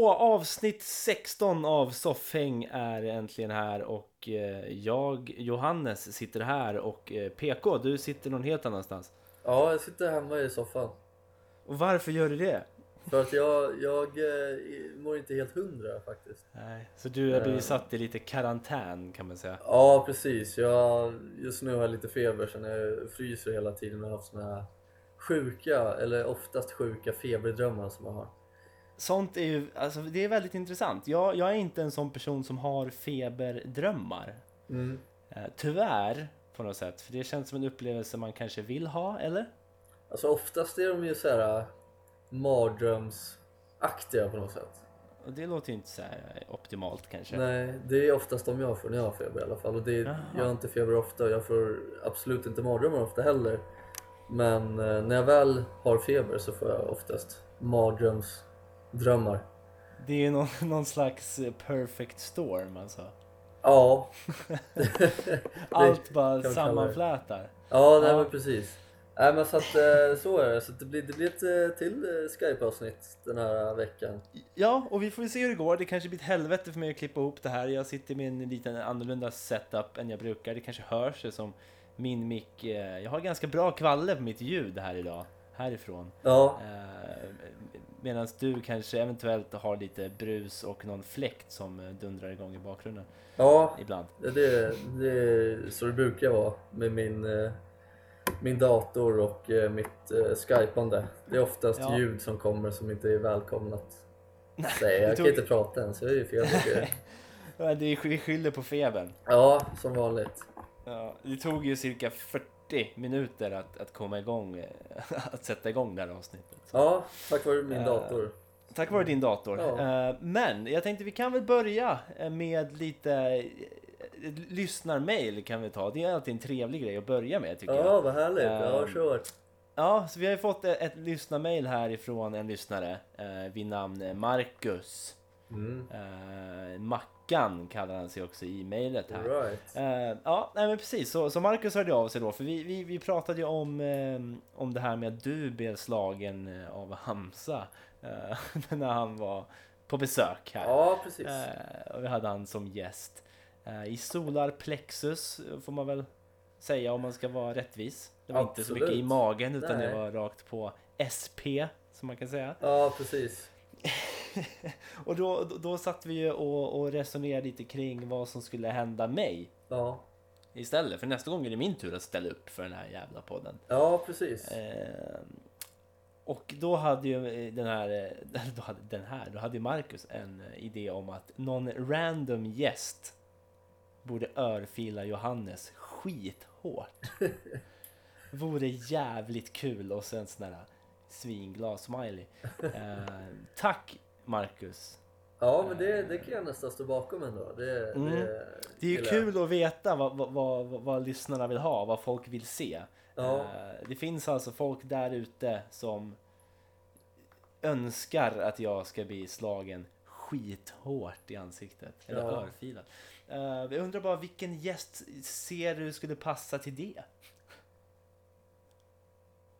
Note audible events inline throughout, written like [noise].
Hallå! Avsnitt 16 av Soffhäng är äntligen här och eh, jag, Johannes, sitter här och eh, PK, du sitter någon helt annanstans. Ja, jag sitter hemma i soffan. Och varför gör du det? För att jag, jag eh, mår inte helt hundra faktiskt. Nej, så du har blivit satt i lite karantän kan man säga. Ja, precis. Jag, just nu har jag lite feber så jag fryser hela tiden och har haft såna här sjuka, eller oftast sjuka feberdrömmar som jag har. Sånt är ju, alltså det är väldigt intressant. Jag, jag är inte en sån person som har feberdrömmar. Mm. Eh, tyvärr, på något sätt. För det känns som en upplevelse man kanske vill ha, eller? Alltså oftast är de ju så här mardrömsaktiga på något sätt. Och det låter ju inte så optimalt kanske. Nej, det är oftast de jag får när jag har feber i alla fall. Och det, Jaha. jag har inte feber ofta och jag får absolut inte mardrömmar ofta heller. Men eh, när jag väl har feber så får jag oftast mardrömsdrömmar. Det är ju någon, [laughs] någon slags eh, perfect storm alltså. Ja. [laughs] Allt bara sammanflätar. Ja, nej Ja. men precis. Nej men så att eh, så är det. Så det blir, det blir ett eh, till Skype-avsnitt den här veckan. Ja, och vi får se hur det går. Det kanske blir ett helvete för mig att klippa ihop det här. Jag sitter med en liten annorlunda setup än jag brukar. Det kanske hörs det som min mick. Jag har ganska bra kvalle på mitt ljud här idag. Härifrån. Ja, Medan du kanske eventuellt har lite brus och någon fläkt som eh, dundrar igång i bakgrunden ja ibland. det, det, det, så det brukar vara med min, eh, min dator och eh, mitt skypande. Det är oftast Ja. ljud som kommer som inte är välkomnat. Nej, det jag kan tog- inte prata än så det är ju fel. [laughs] är, vi skyller på febern. Ja, som vanligt. Ja, det tog ju cirka 40 minuter att, att komma igång, eh, [laughs] att sätta igång det här avsnittet. Så. Ja, tack vare min Eh, dator. Tack vare din dator. Ja. Eh, Men jag tänkte vi kan väl börja med lite lyssnarmail kan vi ta. Det är alltid en trevlig grej att börja med tycker jag. Ja, vad härligt. Ja, Ehm, kör. Ja, så vi har ju fått ett, ett lyssnarmail här ifrån en lyssnare eh, vid namn Marcus. Mm. Eh, Mackan kallar han sig också i mejlet här. Right. Eh, ja, nej men precis. Så, så Marcus hörde av sig då, för vi, vi, vi pratade ju om, eh, om det här med att du blev slagen eh, av Hamza eh, [laughs] när han var på besök här. Ja, precis. Eh, och vi hade han som gäst. Eh, I Solar Plexus får man väl säga om man ska vara rättvis. Det var inte så mycket i Absolut. magen utan det Nej. var rakt på SP som man kan säga. Ja, precis. [laughs] Och då, då, satt vi ju och, och resonerade lite kring vad som skulle hända mig Ja, istället. För nästa gång är det min tur att ställa upp för den här jävla podden. ja precis. Eh, och då hade ju den här, [laughs] då hade, den här, då hade ju Marcus en idé om att någon random gäst borde örfila Johannes skithårt. [laughs] Vore jävligt kul och sen sån där svinglad smiley. Eh, tack Marcus. Ja, men det, det kan jag nästan stå bakom ändå. Det, Mm. det, Det är ju jag. kul att veta vad, vad, vad, vad lyssnarna vill ha, vad folk vill se. Ja. Eh, Det finns alltså folk där ute som önskar att jag ska bli slagen skithårt i ansiktet. Eller Ja. örfilad. Eh, Jag undrar bara vilken gäst ser du skulle passa till det?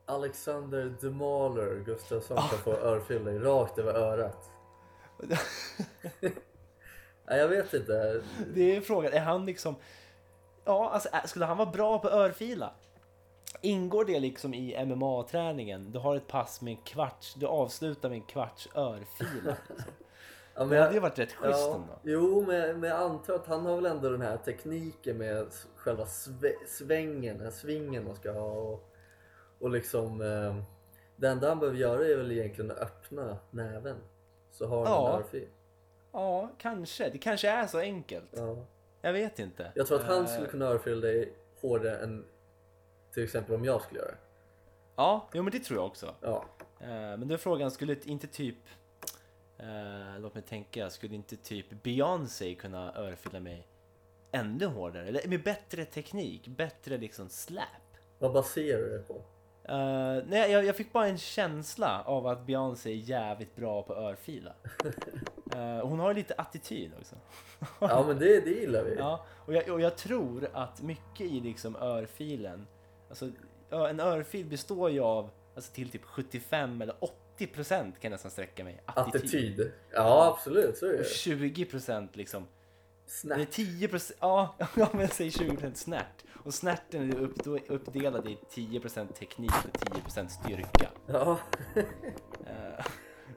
Alexander Demaler Gustafsson kan få örfil dig rakt över örat. [laughs] Nej, jag vet inte. Det är frågan, är han liksom... Ja, alltså ä- skulle han vara bra på örfila? Ingår det liksom i MMA-träningen? Du har ett pass med en kvarts, du avslutar med en kvarts örfila. [laughs] Liksom. Ja, Det hade ju varit rätt schysst ja, ändå. Jo, men, men jag antar att han har väl ändå den här tekniken med själva sve, svängen, svingen man ska ha. Och, och liksom... Eh, det enda han behöver göra är väl egentligen att öppna näven. Så har Ja. en örfil. Ja, kanske. Det kanske är så enkelt. Ja. Jag vet inte. Jag tror att han Eh, skulle kunna örfila dig hårdare än till exempel om jag skulle göra det. Ja, jo, men det tror jag också. Ja. Eh, Men då är frågan, skulle inte typ... eh, låt mig tänka, skulle inte typ Beyoncé kunna örfila mig ännu hårdare? Eller med bättre teknik, bättre liksom slap? Vad baserar du det på? Eh, nej, jag, jag fick bara en känsla av att Beyoncé är jävligt bra på örfila. [laughs] Eh, hon har lite attityd också. Ja men det, det gillar vi. [laughs] Ja, och jag, och jag tror att mycket i liksom örfilen, alltså en örfil består ju av alltså till typ 75 eller 80% kan jag nästan sträcka mig. Attityd. Attityd. Ja, absolut. Så är Och det. 20% liksom. Snap. Det är 10%, ja, [laughs] ja men säg 20% snärt. Och snärten är upp, uppdelad i 10% teknik och 10% styrka. Ja. Uh,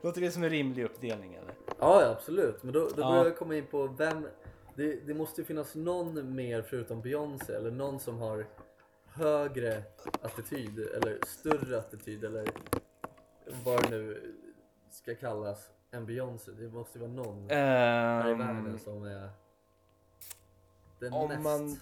låter det som en rimlig uppdelning eller? ja, ja, absolut. Men då, då Ja. börjar jag komma in på vem... Det, det måste ju finnas någon mer förutom Beyoncé eller någon som har högre attityd eller större attityd eller vad det nu ska kallas än Beyoncé. Det måste ju vara någon här i världen Ehm, som är den om mest... man...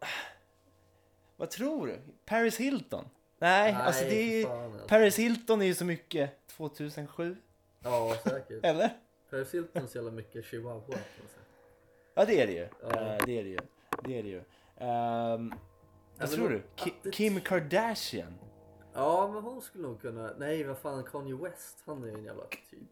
[sighs] Vad tror du? Paris Hilton? Nej, alltså det är fan, alltså. Paris Hilton är ju så mycket 2007, Ja, säkert. eller? Paris Hilton så jävla mycket chihuahua. Ja det är det ju. Ja. Eh, det är det ju. Det är det ju. Ehm, vad tror du? Ki- det- Kim Kardashian? Ja, men hon skulle nog kunna... Nej, vad fan, Kanye West, han är ju en jävla attityd.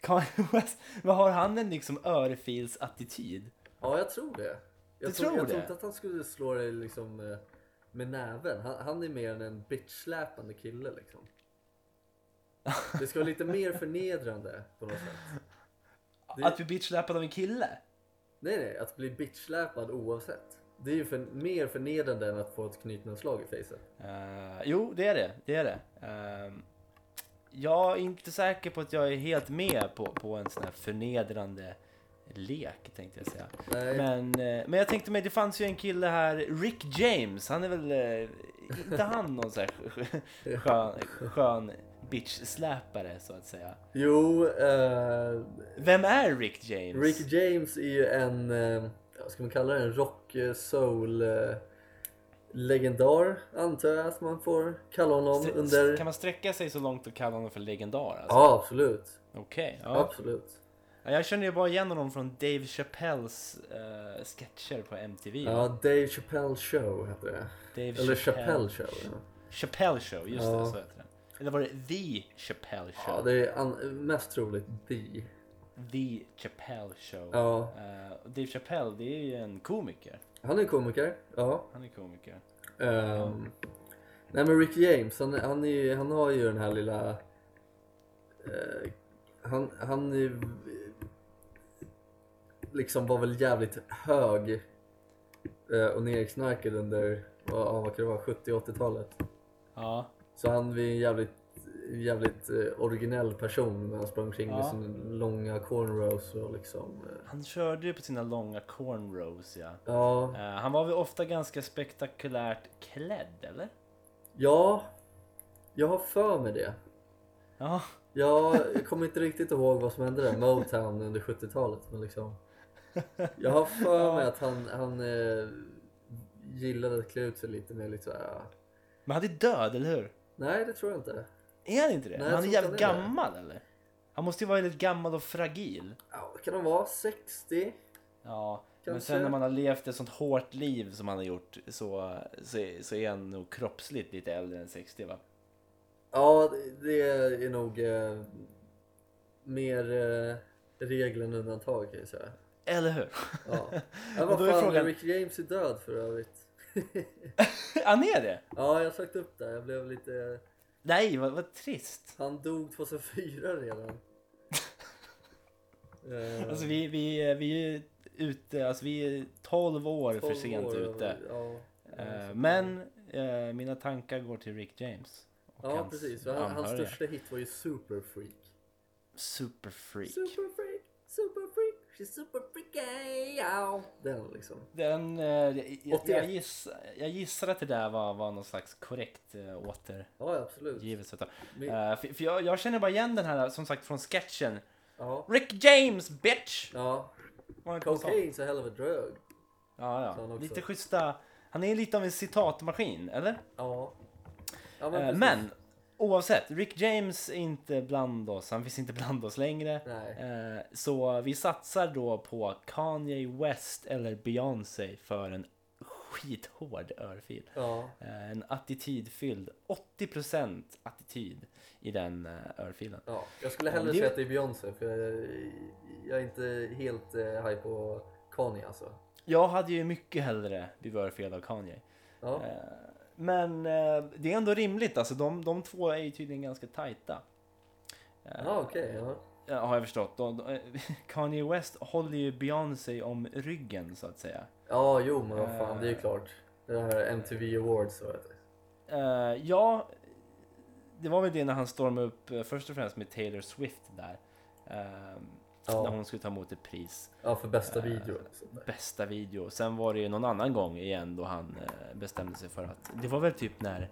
Kanye West? Vad har han en liksom örfilsattityd? Ja, jag tror det. Jag Du tror, tror jag det? tror inte att han skulle slå dig liksom eh, med näven. Han, han är mer än en bitchsläpande kille liksom. Det ska vara lite mer [laughs] förnedrande på något sätt. Det- Att bli bitchsläpad av en kille? Nej, nej, att bli bitchsläpad oavsett. Det är ju för, mer förnedrande än att få ett knytnävsslag i facet. Eh, jo, det är det. Det är det. Ehm, jag är inte säker på att jag är helt med på, på en sån här förnedrande lek, tänkte jag säga. Nej, Men, eh, men jag tänkte mig, det fanns ju en kille här, Rick James, han är väl, eh, inte han någon sån här [laughs] skön, skön bitch-släpare så att säga. jo, eh, Vem är Rick James? Rick James är ju en, vad ska man kalla det, en rock soul legendar antar jag att man får kalla honom Stre- under... Kan man sträcka sig så långt och kalla honom för legendar? Alltså? Ja, absolut. Okej, ja. Absolut. Ja, Jag känner ju bara igen honom från Dave Chappelles uh, sketcher på MTV. Ja, Dave Chappelle Show heter det. Dave Eller Chappelle Show. Ja, Chappelle Show, just Ja. det, så heter det. Eller var det The Chappelle Show? ja det är mest troligt The. The Chappelle Show. Ja, och Dave Chappelle, det är ju en komiker. han är komiker. Ja. Han är komiker. Ehm, nej men Rick James, han, han, är, han har ju den här lilla... eh, han, han är, liksom var väl jävligt hög eh, och nerknarkad under, vad, vad kan det vara, 70 80-talet. Ja, Så han var en jävligt, jävligt eh, originell person när han sprang omkring med Ja. sina långa cornrows och liksom... eh, han körde ju på sina långa cornrows ja. ja, han var väl ofta ganska spektakulärt klädd, eller? ja, jag har för mig det. Ja, Ja, jag kommer inte riktigt ihåg vad som hände där, Motown under 70-talet men liksom Jag har för mig att han, han eh, gillade att klä ut sig lite mer liksom såhär men han är död, eller hur? Nej det tror jag inte Är han inte det? Nej, jag han är tror jävligt inte han är det. gammal, eller? Han måste ju vara väldigt gammal och fragil. ja, Kan de vara 60? Ja, men Kanske. sen när man har levt ett sånt hårt liv som han har gjort så, så, är- så är han nog kroppsligt lite äldre än 60 va? Ja det, det är nog eh, mer eh, regel än undantag kan jag säga Eller hur? Ja, [laughs] ja Men vad fan, frågan- Rick James är död för övrigt [laughs] Han är det? Ja jag har sökt upp det, jag blev lite Nej, vad, vad trist. Han dog 2004 redan Eh, [laughs] Alltså vi, vi, vi är ute, alltså vi är 12 år för 12 sent år, ute. Ja, Eh, men eh, mina tankar går till Rick James. ja hans precis. För han, hans största hit var ju Super Freak. Super freak. Super Freak, Super Freak, she's super freaky. Ja. Den liksom. Den, eh, jag, jag, 81. jag, giss, jag gissar att det där var, var någon slags korrekt eh, återgivelse. Ja Men, Eh, för för jag, jag känner bara igen den här som sagt från sketchen. ja. Rick James bitch! ja. Cocaine's a hell of a drug. Ja, ja. Lite schyssta. Han är lite av en citatmaskin, eller? Ja. Ja Eh, precis. Men oavsett, Rick James är inte bland oss. Han finns inte bland oss längre. Nej. Eh, Så vi satsar då på Kanye West eller Beyoncé för en skithård örfil. Ja. Eh, En attitydfylld, 80% attityd i den eh, örfilen. ja. Jag skulle hellre säga att det är Beyoncé för jag, jag är inte helt eh, high på Kanye alltså. Jag hade ju mycket hellre blivit örfilad av Kanye. Ja. Eh, Men eh, det är ändå rimligt, alltså de, de två är ju tydligen ganska tajta. Eh, Ja, okej. ja. Ja, har jag förstått. De, de, [laughs] Kanye West håller ju Beyoncé om ryggen så att säga. Ja, jo men vad fan, Eh. det är ju klart. Det här MTV Awards så vet du. Eh, ja, det var väl det när han stormade upp eh, först och främst med Taylor Swift där. Ehm, När Ja, hon skulle ta emot ett pris. ja för bästa Eh, video. där. Bästa video. Sen var det ju någon annan gång igen då han eh, bestämde sig för att det var väl typ när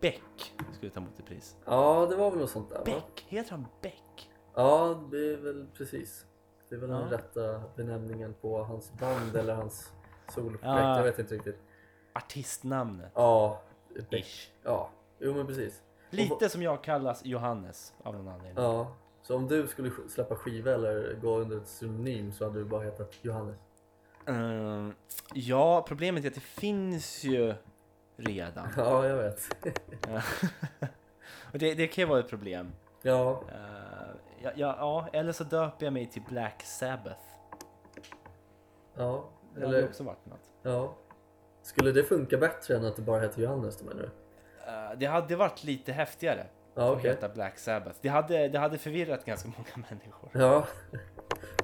Beck skulle ta emot ett pris. Ja, det var väl något sånt där va? Beck? Heter han Beck? Ja, det är väl precis. Det är väl den Ja. rätta benämningen på hans band eller hans soloprojekt. Ja. Jag vet inte riktigt. Artistnamnet. Ja, Beck. Ish. Ja, jo men precis. Lite som jag kallas Johannes av någon anledning. Ja, så om du skulle sk- släppa skiva eller gå under ett synonym så hade du bara hetat Johannes. Ehm, ja, problemet är att det finns ju redan. [laughs] Ja, jag vet. [laughs] Och det, det kan ju vara ett problem. Ja, Eh, ja, ja, ja, eller så döper jag mig till Black Sabbath. ja. Det hade Eller, också varit något. ja. Skulle det funka bättre än att du bara heter Johannes då menar du? Eh, det hade varit lite häftigare Ja, okej. heta Black Sabbath. Det hade, det hade förvirrat ganska många människor. Ja.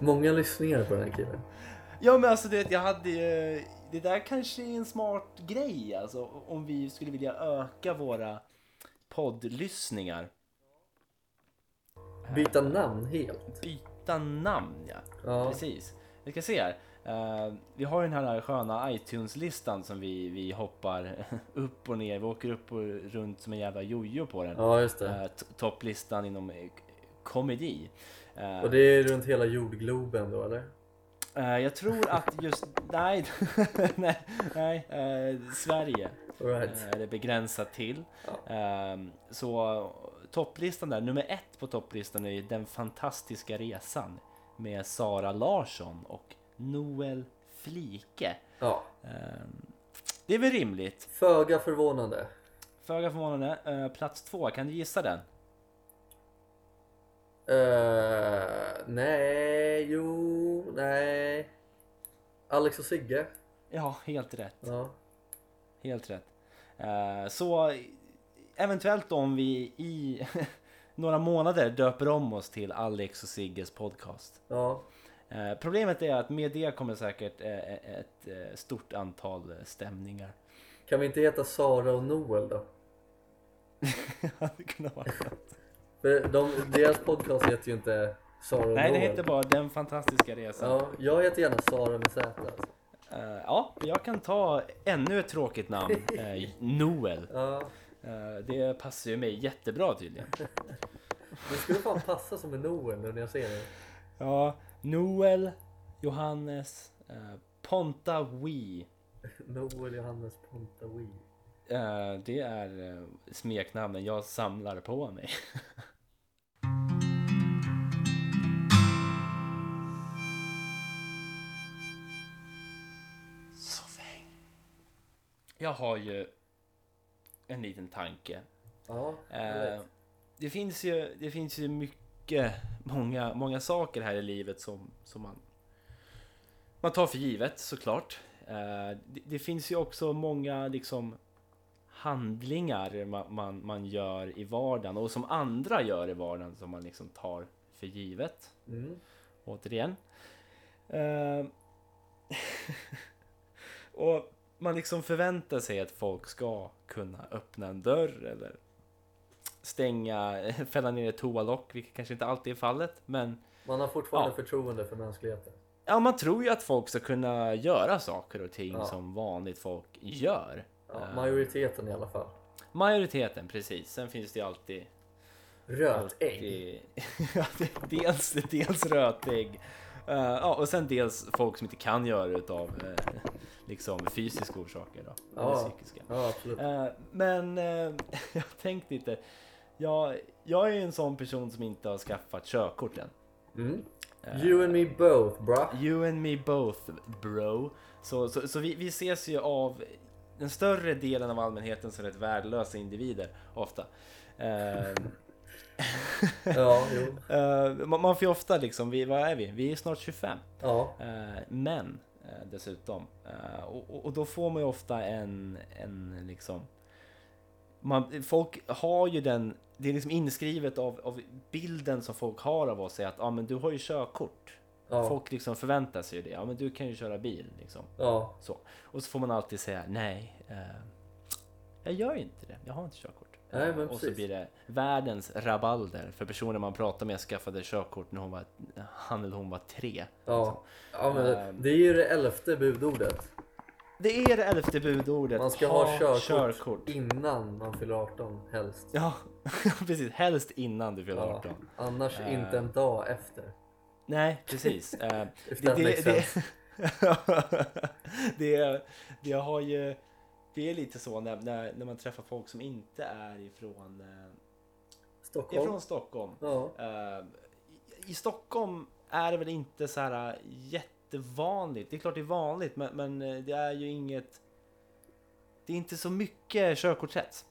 Många lyssningar på den här killen. Ja men alltså det, jag hade ju... Det där kanske är en smart grej alltså. Om vi skulle vilja öka våra poddlyssningar. Byta namn helt. Byta namn ja. Ja, Precis. Vi ska se här. Eh, vi har den här sköna iTunes-listan som vi, vi hoppar [laughs] upp och ner. Vi åker upp och runt som en jävla jojo på den. ja just det. T- topplistan inom eh, komedi. Eh, Och det är runt hela jordgloben då eller? jag tror att just... [laughs] [laughs] Nej, nej, nej Sverige right. är det begränsat till. Eh, så topplistan där, nummer ett på topplistan är ju Den fantastiska resan med Sara Larsson och Noel Flike. Ja, Eh, det är väl rimligt. föga förvånande. Föga förvånande. Eh, plats två, kan du gissa den? Uh, nej, jo, nej. Alex och Sigge. Ja, helt rätt. Ja. Helt rätt. Eh, så eventuellt om vi i [laughs] några månader döper om oss till Alex och Sigges podcast. Ja. Eh, problemet är att med det kommer säkert eh, ett eh, stort antal stämningar. Kan vi inte heta Sara och Noel då? [laughs] det. [laughs] För de, deras podcast heter ju inte Sara och Nej, det Noel. heter bara Den fantastiska resan. Ja, jag heter gärna Sara med Z alltså. Eh, ja, jag kan ta ännu ett tråkigt namn. [laughs] Noel. Ja, det passar ju mig jättebra tydligen. det skulle fan passa som en Noel nu när jag ser det. Ja, Noel, Johannes, eh, Ponta Wee. [laughs] Noel Johannes Ponta Wee. Eh, det är eh, smeknamnen jag samlar på mig. [laughs] Jag har ju en liten tanke. Ja, Eh, det, finns ju, det finns ju mycket, många, många saker här i livet som, som man, man tar för givet såklart. Eh, det, det finns ju också många liksom handlingar man, man, man gör i vardagen och som andra gör i vardagen som man liksom tar för givet. Mm. Återigen. Eh, [laughs] och man liksom förväntar sig att folk ska kunna öppna en dörr eller stänga, [laughs] fälla ner ett toalock, vilket kanske inte alltid är fallet. Men Man har fortfarande Ja. förtroende för mänskligheten. ja, man tror ju att folk ska kunna göra saker och ting Ja. som vanligt folk gör. Ja, Eh, majoriteten i alla fall. Majoriteten, precis. Sen finns det ju alltid... Rötägg. alltid [laughs] dels, dels rötägg. eh, ja, och sen dels folk som inte kan göra det utav eh, liksom fysiska orsaker då. Ja. Eller psykiska. Ja. Eh, men eh, [laughs] jag tänkte lite. Jag, jag är en sån person som inte har skaffat körkort än. Mm. Eh, You and me both, bra. You and me both bro. Så, så, så vi, vi ses ju av den större delen av allmänheten som rätt värdelösa individer ofta. Eh, [laughs] Ja, jo. eh, man, man får ju ofta liksom, vi, vad är vi? Vi är snart 25. Ja, men dessutom. Och, och- och då får man ju ofta en, en liksom... Man, folk har ju den det är liksom inskrivet av, av bilden som folk har av oss är att ja, men du har ju körkort. Ja. Folk liksom förväntar sig ju det. Ja, men du kan ju köra bil liksom. Ja. Så. Och så får man alltid säga nej. Eh, jag gör ju inte det. Jag har inte körkort. Nej, och så precis. blir det världens rabalder för personer man pratar med skaffade körkort när hon var, han eller hon var tre. Ja. ja, men Ehm. det är ju det elfte budordet. Det är det elfte budordet. Man ska ha körkort, innan man fyller 18 helst. Ja, [laughs] precis. Helst innan du fyller Ja. 18. Annars Eh. inte en dag efter. Nej, precis. [laughs] Det, that det, makes [laughs] det, sense. det, det har ju... Det är lite så när, när, när man träffar folk som inte är ifrån, eh, Stockholm. ifrån Stockholm. Ja. Eh, i, I Stockholm är det väl inte så här eh, jättevanligt. Det är klart det är vanligt, men, men eh, det är ju inget... Det är inte så mycket körkortsrätt.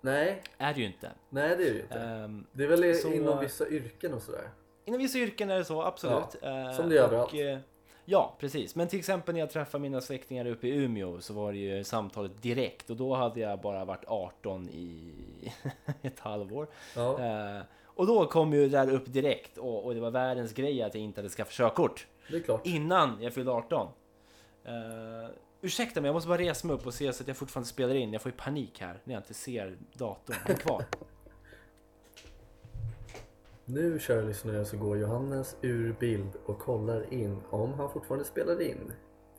Nej, Är det ju inte. nej det är det ju inte. Ehm, Det är väl så- inom vissa yrken och sådär. Inom vissa yrken är det så, absolut. Eh, som det är överallt. eh, Ja, precis. Men till exempel när jag träffade mina släktingar uppe i Umeå så var det ju samtalet direkt och då hade jag bara varit 18 i [laughs] ett halvår. Ja. Eh, och då kom ju det där upp direkt och, och det var världens grej att jag inte hade skaffat körkort Det är klart. innan jag fyllde 18. Uh, ursäkta mig, jag måste bara resa mig upp och se så att jag fortfarande spelar in. Jag får ju panik här när jag inte ser datorn. Häng kvar. Nu kära lyssnare så går Johannes ur bild och kollar in om han fortfarande spelar in.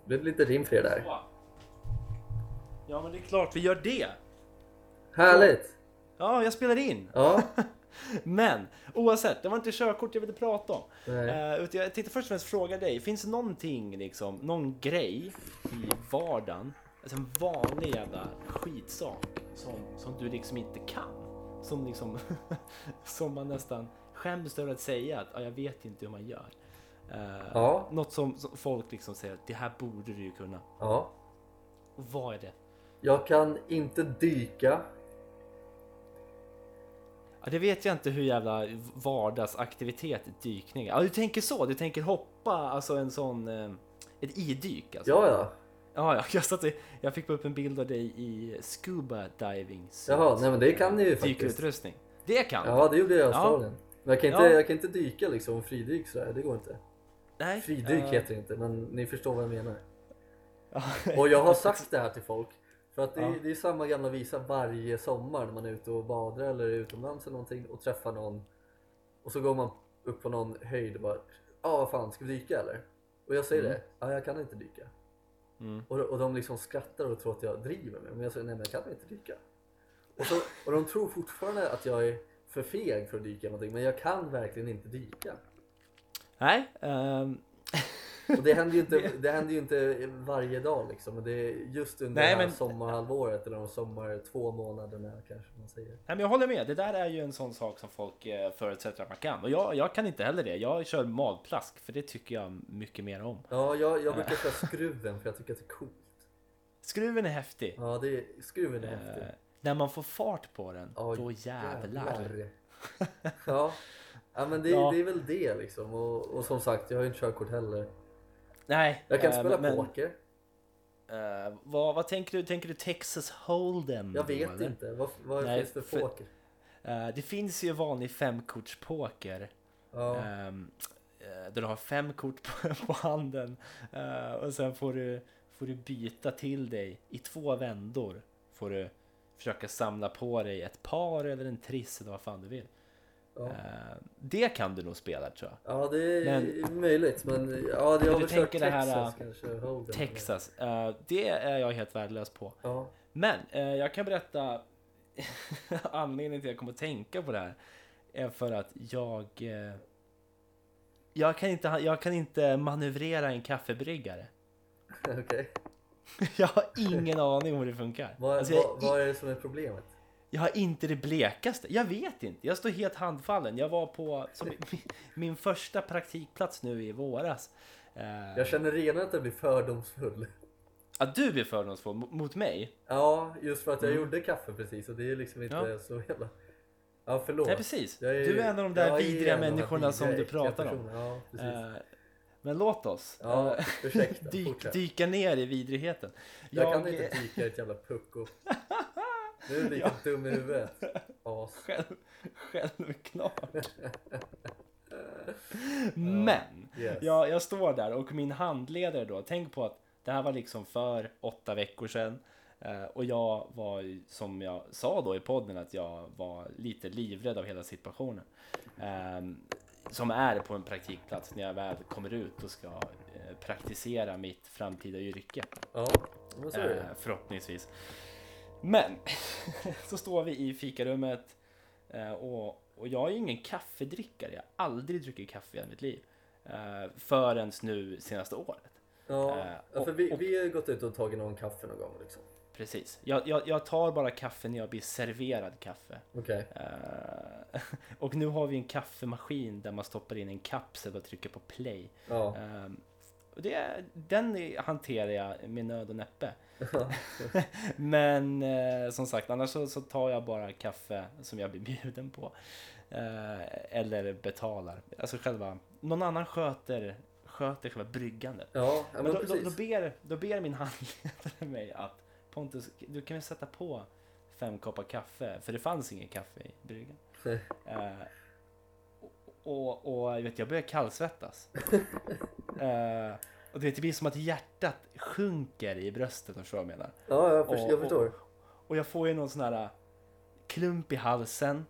Det blev lite rim för er där. Ja, men det är klart vi gör det. Härligt! Ja, jag spelar in. Ja. [laughs] Men oavsett, det var inte körkort jag ville prata om. Uh, utan jag tänkte först och främst fråga dig, finns det någonting, liksom, någon grej i vardagen, alltså en vanlig jävla skitsak som, som du liksom inte kan? Som liksom, [laughs] som man nästan skäms över att säga att "Ja, jag vet inte hur man gör. Eh, Ja. Något som, som folk liksom säger att det här borde du ju kunna. ja. Och vad är det? Jag kan inte dyka. Ja, det vet jag inte hur jävla vardagsaktivitet dykning är. Ja, du tänker så? Du tänker hoppa, alltså en sån... Eh, ett idyk alltså? Ja, ja. Ja, ja, [laughs] jag, satt jag fick upp en bild av dig i scuba diving suit. Jaha, nej men det kan ni ju faktiskt. Dykutrustning. Det kan Ja, det gjorde jag i Ja. Australien. Men jag kan inte, Ja. jag kan inte dyka liksom fridyk sådär, det går inte. Nej. Fridyk eh, heter det inte, men ni förstår vad jag menar. ja. Och jag har [laughs] sagt det här till folk. För att det, är- Ja. det är samma gamla visa varje sommar när man är ute och badar eller är utomlands eller någonting och träffar någon. Och så går man upp på någon höjd och bara Ja vad fan, ska vi dyka eller? Och jag säger Mm. det, ja jag kan inte dyka. Mm. Och, och de liksom skrattar och tror att jag driver med Men jag säger nej men jag kan inte dyka. Och, så, och de tror fortfarande att jag är för feg för att dyka någonting men jag kan verkligen inte dyka. Nej. ehm, Och det händer ju inte, [laughs] det händer ju inte varje dag liksom. Men det är just under Nej, det här men- sommarhalvåret eller de sommar två månaderna kanske man säger. Nej, men jag håller med. Det där är ju en sån sak som folk eh, förutsätter att man kan. Och jag, jag kan inte heller det. Jag kör magplask för det tycker jag mycket mer om. Ja, jag, jag brukar köra skruven för jag tycker att det är coolt. Skruven är häftig. Ja, det är, skruven är häftig. Eh, när man får fart på den, Ja, då jävlar. jävlar. [laughs] ja. ja, men det, Ja. det är väl det liksom. Och, och som sagt, jag har ju inte körkort heller. Nej. Jag kan eh, spela men, poker. eh, vad, vad tänker du? Tänker du Texas Hold'em? Jag vet eller? inte. Vad, vad Nej, finns det för poker? Eh, det finns ju vanlig femkortspoker. Ja. Eh, där du har fem kort på, [laughs] på handen. Och sen får du, får du byta till dig i två vändor. Får du försöka samla på dig ett par eller en triss eller vad fan du vill. Ja. Eh, det kan du nog spela tror jag. ja, det är Men- möjligt. Men ja, det har väl kört det här, Texas kanske. Texas. eh, det är jag helt värdelös på. Ja. Men eh, jag kan berätta [laughs] anledningen till att jag kommer att tänka på det här. Är för att jag... Eh, jag, kan inte, jag kan inte manövrera en kaffebryggare. [laughs] Okej. [laughs] Jag har ingen aning om hur det funkar. Vad, Alltså, vad, vad är det som är problemet? Jag har inte det blekaste. Jag vet inte. Jag står helt handfallen. Jag var på som, [laughs] min, första praktikplats nu i våras. Eh, Jag känner redan att jag blir fördomsfull. att du blir fördomsfull mot- mig. Ja, just för att jag Mm. gjorde kaffe precis och det är liksom inte Ja. så jävla... Ja, förlåt. Nej precis. Jag Du är en av de där jag är vidriga människorna som du pratar om. Ja, precis. Eh, men låt oss Ja, eh, ursäkta. [laughs] dyk, fortsätt. dyka ner i vidrigheten. jag, kan inte dyka i ett jävla pucko. [laughs] Nu är du lite dum i huvudet. [laughs] Själv, självklart. [laughs] Men Yes. jag, jag står där och min handledare då, tänk på att det här var liksom för åtta veckor sedan. Eh, och jag var, som jag sa då i podden, att jag var lite livrädd av hela situationen. Ehm, som är på en praktikplats när jag väl kommer ut och ska eh, praktisera mitt framtida yrke. Ja, så är det. Eh, förhoppningsvis. Men [laughs] så står vi i fikarummet eh, och, och jag är ingen kaffedrickare. Jag har aldrig druckit kaffe i mitt liv. Eh, förrän nu senaste året. Ja, eh, ja, för och- vi, och- vi har gått ut och tagit någon kaffe någon gång liksom. Precis. Jag, jag, jag tar bara kaffe när jag blir serverad kaffe. Eh, [laughs] och nu har vi en kaffemaskin där man stoppar in en kapsel och trycker på play. Ja. Och det, den hanterar jag med nöd och näppe. [laughs] Men eh, som sagt, annars så, så tar jag bara kaffe som jag blir [laughs] bjuden på. Eh, eller betalar. Alltså själva, någon annan sköter, sköter själva bryggandet. Ja, Men men då, då, då, ber, då ber min [laughs] handledare mig att Pontus, du kan väl sätta på fem koppar kaffe? För det fanns ingen kaffe i bryggan. Eh, och, och jag, vet, jag börjar kallsvettas. Och det blir som att hjärtat sjunker i bröstet, om du förstår vad jag menar. Ja, jag, förstår, Och- jag förstår. Och jag får ju någon sån här äh, klump i halsen.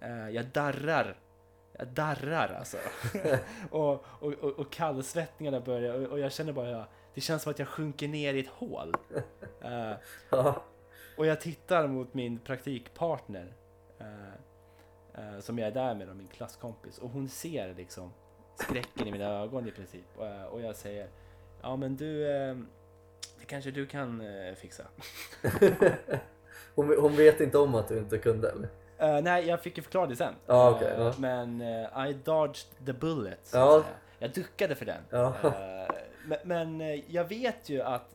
Eh, jag darrar. Jag darrar alltså. [laughs] och, och, och, och kallsvettningarna börjar och, och jag känner bara, jag, det känns som att jag sjunker ner i ett hål. [laughs] Ja, och jag tittar mot min praktikpartner. eh, eh, som jag är där med, min klasskompis. Och hon ser liksom skräcken i mina ögon i princip. Och, och jag säger, ja men du, eh, det kanske du kan eh, fixa. [laughs] hon, hon vet inte om att du inte kunde eller? Eh, nej, jag fick ju förklara det sen. Ja, okej, Eh, ja. Men eh, I dodged the bullet. Så Ja. att säga. Jag duckade för den. Ja. Eh, men men eh, jag vet ju att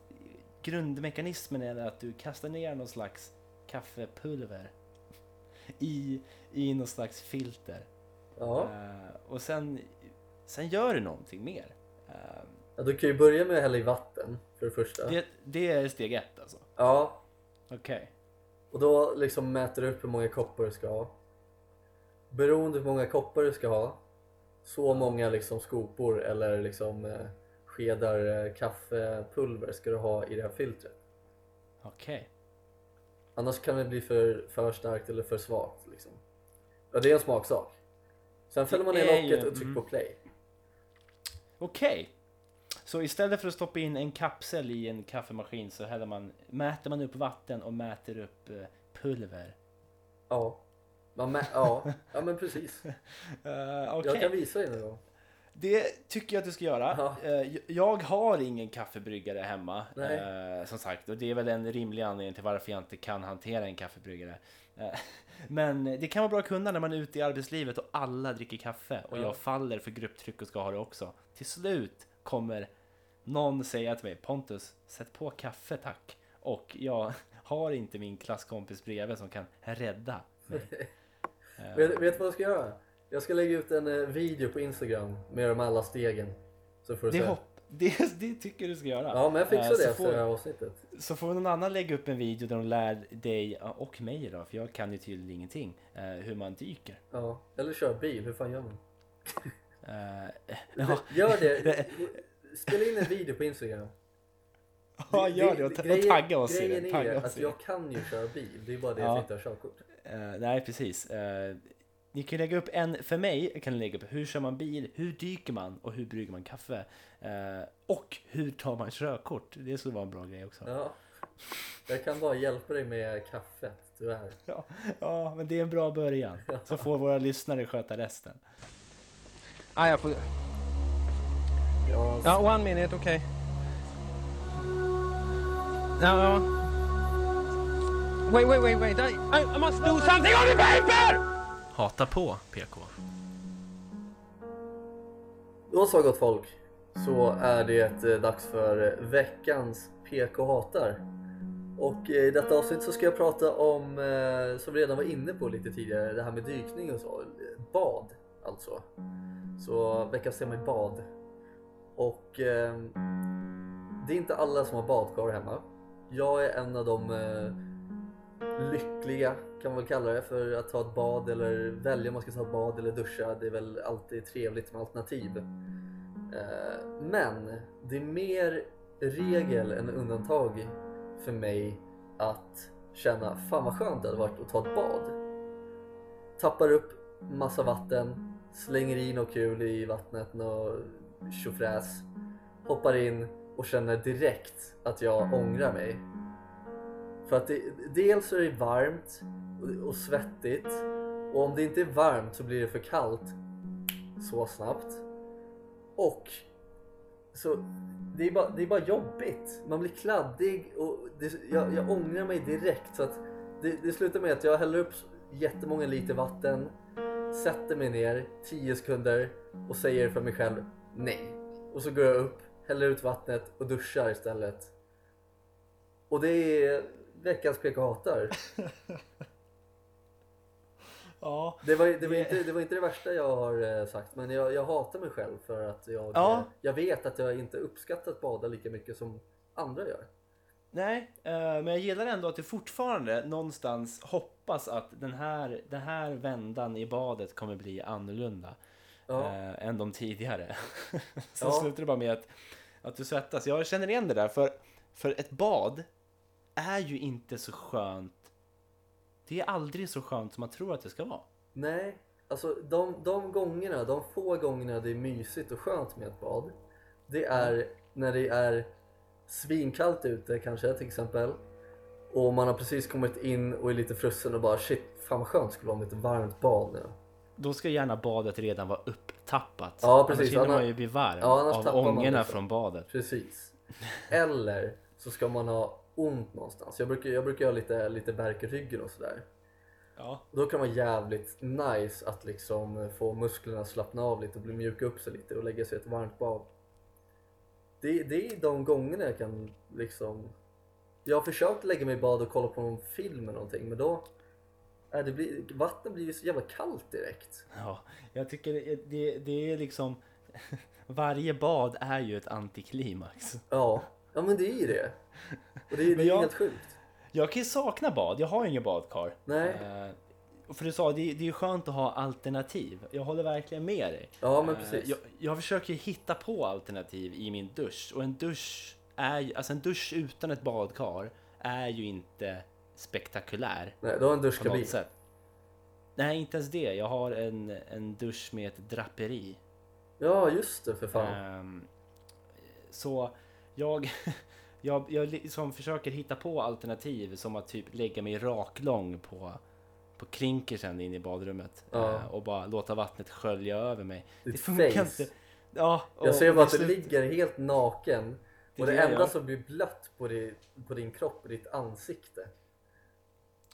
grundmekanismen är att du kastar ner någon slags kaffepulver [laughs] i, i någon slags filter. Ja. Eh, och sen, sen gör du någonting mer. Eh, ja, du kan ju börja med att hälla i vatten för det första. det, det är steg ett alltså. Ja, Okej. och då liksom mäter du upp hur många koppar du ska ha. Beroende på hur många koppar du ska ha, så många liksom skopor eller liksom eh, skedar eh, kaffepulver ska du ha i det här filtret. Okej. Annars kan det bli för, för starkt eller för svagt. Liksom. Ja, det är en smaksak. Sen fäller man ner locket ju- och trycker mm. på play. Okej. Så istället för att stoppa in en kapsel i en kaffemaskin så häller man, mäter man upp vatten och mäter upp eh, pulver. Ja. Man mä- ja. ja, men precis. [laughs] Uh, Okej, Jag kan visa dig nu då. det tycker jag att du ska göra. Ja. Eh, jag har ingen kaffebryggare hemma. Nej. eh, som sagt, och det är väl en rimlig anledning till varför jag inte kan hantera en kaffebryggare. Eh, [laughs] men det kan vara bra att kunna när man är ute i arbetslivet och alla dricker kaffe och Ja. jag faller för grupptryck och ska ha det också. Till slut kommer någon säga till mig Pontus, sätt på kaffe tack. Och jag [laughs] har inte min klasskompis bredvid som kan rädda mig. [laughs] Eh, Vet, vet du vad jag ska göra? Jag ska lägga ut en eh, video på Instagram med de alla stegen. Så får du det, hopp, [laughs] det, det tycker du ska göra. Ja, men jag fixar Eh, det efter det här avsnittet. Så får någon annan lägga upp en video där de lär dig och mig då, för jag kan ju tydligen ingenting, hur man dyker. Ja. Eller kör bil, hur fan gör man? Eh, ja, Gör det. Spela in en video på Instagram. [laughs] ja, gör det och, och Grejen- tagga oss i Grejen det. är att jag kan ju köra bil. Det är bara det Ja. att jag inte har körkort. Eh, nej, precis. Eh, ni kan lägga upp en, för mig kan ni lägga upp hur kör man bil, hur dyker man och hur brygger man kaffe. Eh, och hur tar man körkort? Det skulle vara en bra grej också. Ja. Jag kan bara hjälpa dig med kaffet, tyvärr. Ja, ja men det är en bra början. Så får våra lyssnare sköta resten. Ah, jag får... Ja, Ja, one minute, okej. Ja, ja. Wait, wait, wait, wait. I, I, must do something on the paper! Hata på PK. Då så gott folk, så är det eh, dags för eh, veckans PK hatar. Och eh, i detta avsnitt så ska jag prata om, som vi redan var inne på lite tidigare, det här med dykning och så. Bad alltså. Så veckans tema är bad. Och eh, det är inte alla som har badkar hemma. Jag är en av de eh, lyckliga kan man väl kalla det för att ta ett bad eller välja om man ska ta ett bad eller duscha. Det är väl alltid trevligt med alternativ. Eh, Men det är mer regel än undantag för mig att känna fan vad skönt det hade varit att ta ett bad. Tappar upp massa vatten, slänger i något kul i vattnet, något tjofräs, hoppar in och känner direkt att jag ångrar mig. För att det, dels så är det varmt och, och svettigt och om det inte är varmt så blir det för kallt så snabbt. Och så det är, bara, det är bara jobbigt. Man blir kladdig och det, jag, jag ångrar mig direkt. Så att det, det slutar med att jag häller upp jättemånga liter vatten, sätter mig ner 10 sekunder och säger för mig själv nej. Och så går jag upp, häller ut vattnet och duschar istället. Och det är veckans PK hatar. [laughs] Ja, Det var, det, var inte, det var inte det värsta jag har eh, sagt men jag, jag hatar mig själv för att jag, Ja. eh, jag vet att jag inte uppskattar att bada lika mycket som andra gör. nej, eh, men jag gillar ändå att du fortfarande någonstans hoppas att den här, den här vändan i badet kommer bli annorlunda Ja. eh, än de tidigare. [laughs] Så Ja. slutar det bara med att, att du svettas. Jag känner igen det där, för, för ett bad är ju inte så skönt. Det är aldrig så skönt som man tror att det ska vara. Nej, alltså de, de gångerna, de få gångerna det är mysigt och skönt med ett bad det är när det är svinkallt ute kanske till exempel och man har precis kommit in och är lite frusen och bara shit, fan vad skönt det skulle vara med ett varmt bad nu. Då ska gärna badet redan vara upptappat. Ja, precis. Annars hinner man ju bli varm Ja, av ångorna från badet. Precis. Eller så ska man ha ont någonstans. Jag brukar, jag brukar ha lite, lite värk i ryggen och sådär. Ja. Då kan det vara jävligt nice att liksom få musklerna att slappna av lite och bli mjuka upp sig lite och lägga sig i ett varmt bad. Det, det är de gångerna jag kan liksom... Jag har försökt lägga mig i bad och kolla på någon film eller någonting men då... Äh, det blir, vatten blir ju så jävla kallt direkt. Ja, jag tycker det, det, det är liksom... [laughs] Varje bad är ju ett antiklimax. Ja, ja men det är ju det. Och det, är- det är jag- helt sjukt. Jag kan ju sakna bad, jag har ju ingen badkar. Nej. Eh, för du sa, det, det är ju skönt att ha alternativ. Jag håller verkligen med dig. Ja men Eh, precis. Jag, jag försöker hitta på alternativ i min dusch. Och en dusch, är, alltså en dusch utan ett badkar är ju inte spektakulär Nej, du har en duschkabin. Nej, inte ens det. Jag har en, en dusch med ett draperi. Ja just det för fan. Ehm, så jag, [laughs] jag, jag liksom försöker hitta på alternativ som att typ lägga mig raklång på, på klinkersen in i badrummet Ja. eh, och bara låta vattnet skölja över mig. Ditt det funkar face. inte. Ja, och Jag ser bara att du ligger helt naken Det och det det enda jag- som blir blött på din, på din kropp är ditt ansikte.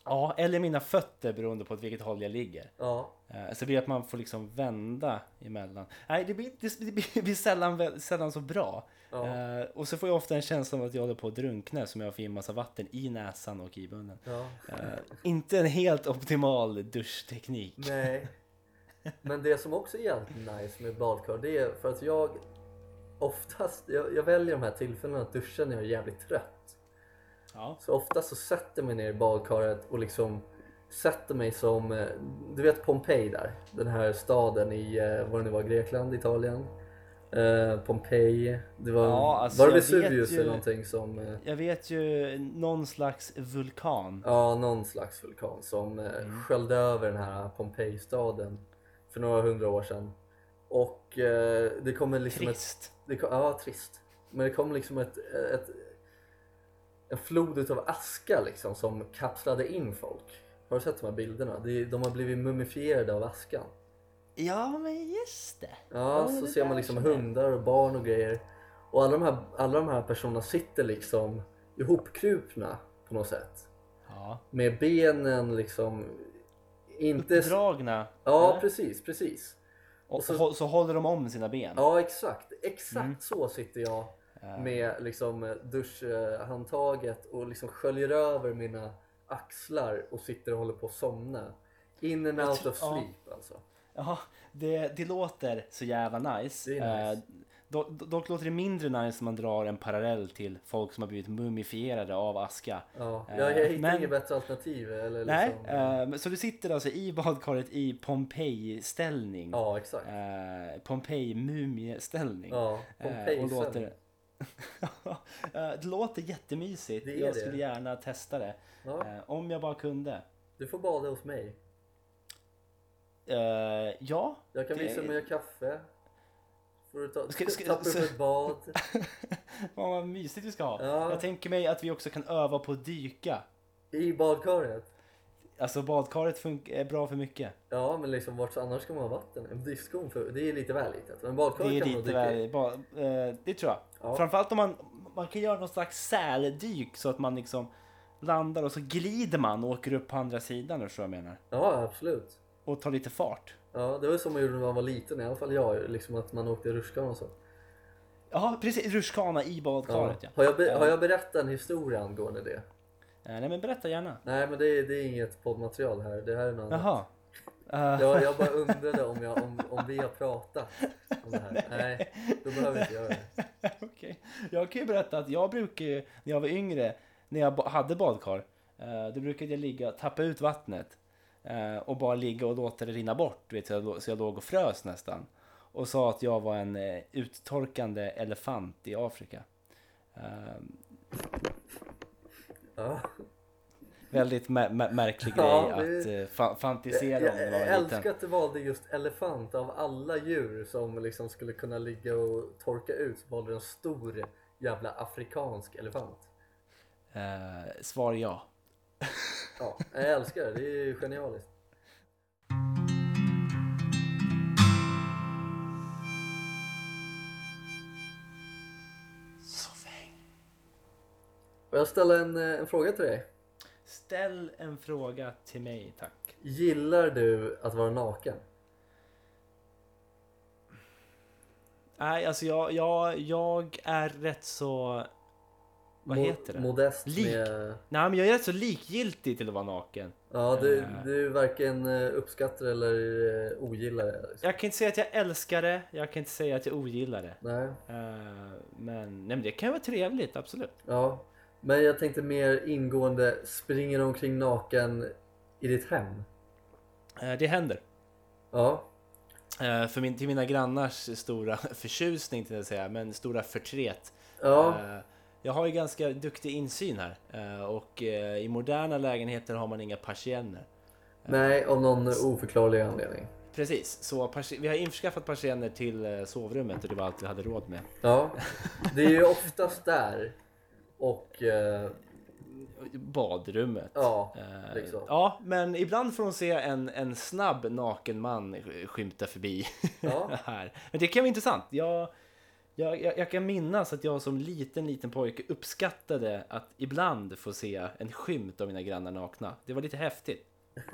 Ja, eller mina fötter beroende på åt vilket håll jag ligger. Ja, Eh, Så det blir att man får liksom vända emellan. Nej, det blir, det blir, det blir sällan, sällan så bra. ja, Eh, och så får jag ofta en känsla av att jag håller på att drunkna som jag får in massa vatten i näsan och i munnen. ja. Eh, inte en helt optimal duschteknik. Nej. Men det som också är jävligt nice med badkar det är för att jag oftast, jag, jag väljer de här tillfällena att duscha när jag är jävligt trött. Ja. Så oftast så sätter jag mig ner i badkaret och liksom sätter mig som, eh, du vet Pompeji där, den här staden i, eh, vad det nu var, Grekland, Italien. Eh, Pompeji, det var, Ja, alltså, var det vet Vesuvius eller någonting som eh, Jag vet ju någon slags vulkan. Ja, någon slags vulkan som eh, Mm. sköljde över den här Pompeji-staden för några hundra år sedan. Och eh, det kommer liksom Trist. ett... Kom, ja, trist. Men det kom liksom ett, ett, en flod utav aska liksom som kapslade in folk. Har du sett de här bilderna? De har blivit mumifierade av askan. Ja, men just det. Ja, Ja, så det ser man liksom hundar och barn och grejer. Och alla de här, alla de här personerna sitter liksom ihopkrupna på något sätt. Ja. Med benen liksom inte... Uppdragna. Ja, eller? precis, precis. Och så- så, så håller de om sina ben. Ja, exakt. Exakt Mm. så sitter jag med liksom duschhandtaget och liksom sköljer över mina axlar och sitter och håller på att somna. In and out of ja. sleep alltså. Ja, det, det låter så jävla nice. Nice. Eh, Do- do- Dock låter det mindre nice när man drar en parallell till folk som har blivit mumifierade av aska. Ja, Eh, jag, jag hittar men- inget bättre alternativ. Eller Nej, liksom, eh, men så du sitter alltså i badkaret i Pompeji-ställning. Ja, exakt. Eh, Pompeji-mumieställning. Ja, Eh, [laughs] Eh, det låter jättemysigt. Det jag det. skulle gärna testa det. Ja, Eh, om jag bara kunde. du får bada hos mig. Eh, ja, Jag kan Det- visa mig kaffe. Får du ta, Ska- ska- tappa upp ett bad. [laughs] Fan vad mysigt vi ska ha. Ja. Jag tänker mig att vi också kan öva på att dyka. I badkaret. Alltså badkaret är bra för mycket. Ja, men liksom vart annars ska man ha vatten? En diskon, för, det är lite väl litet. Men badkaret Det är kan man lite i. väl, ba, eh, det tror jag. Ja. Framförallt om man, man kan göra någon slags säldyk så att man liksom landar och så glider man och åker upp på andra sidan, så jag menar. Ja, absolut. Och tar lite fart. Ja, det var så man gjorde när man var liten, i alla fall jag. Liksom att man åkte rutschkana och så. Ja, precis. Rutschkana i Ja. badkaret ja. Har, jag be- har jag berättat en historia angående det? Eh, nej men berätta gärna. Nej, men det är, det är inget poddmaterial här. Det här är något annat. Jaha. Eh, Jag, jag bara undrade om, jag, om, om vi har pratat om det här. [laughs] Nej, då behöver vi inte göra det. [laughs] Okej. Jag kan ju berätta att jag brukar ju, när jag var yngre, när jag hade badkar, eh, då brukade jag ligga, tappa ut vattnet eh, och bara ligga och låta det rinna bort. Vet, så, jag, så jag låg och frös nästan. Och sa att jag var en eh, uttorkande elefant i Afrika. Eh, Ja. väldigt mä- mä- märklig grej Ja, det- att eh, fa- fantisera Jag, om jag var älskar liten. att du valde just elefant av alla djur som liksom skulle kunna ligga och torka ut. Så valde du en stor jävla afrikansk elefant. Eh, svar ja. Ja, jag älskar det. Det är ju genialiskt. Får jag ställa en, eh, en fråga till dig? Ställ en fråga till mig tack. Gillar du att vara naken? Nej, alltså jag, jag, jag är rätt så... Vad Mo- heter det? Modest Lik. med... Nej, men jag är rätt så likgiltig till att vara naken. Ja, du, Eh. du varken eh, uppskattar eller eh, ogillar det. Liksom. Jag kan inte säga att jag älskar det, jag kan inte säga att jag ogillar det. Nej, Eh, men, nej, men det kan vara trevligt, absolut. ja. Men jag tänkte mer ingående, springer omkring naken i ditt hem? Eh, det händer. Ja, Eh, för min, till mina grannars stora [laughs] förtjusning, till att säga, men stora förtret. ja, Eh, jag har ju ganska duktig insyn här. Och i moderna lägenheter har man inga persienner. nej av någon oförklarlig anledning. Precis, så vi har införskaffat persienner till sovrummet och det var allt vi hade råd med. Ja, [laughs] det är ju oftast där. Och eh, Badrummet. ja, Eh, liksom. Ja, men ibland får hon se en, en snabb naken man sk- skymta förbi Ja. [laughs] här. Men det kan vara intressant. Jag, jag, jag, jag kan minnas att jag som liten, liten pojke uppskattade att ibland få se en skymt av mina grannar nakna. Det var lite häftigt. [laughs]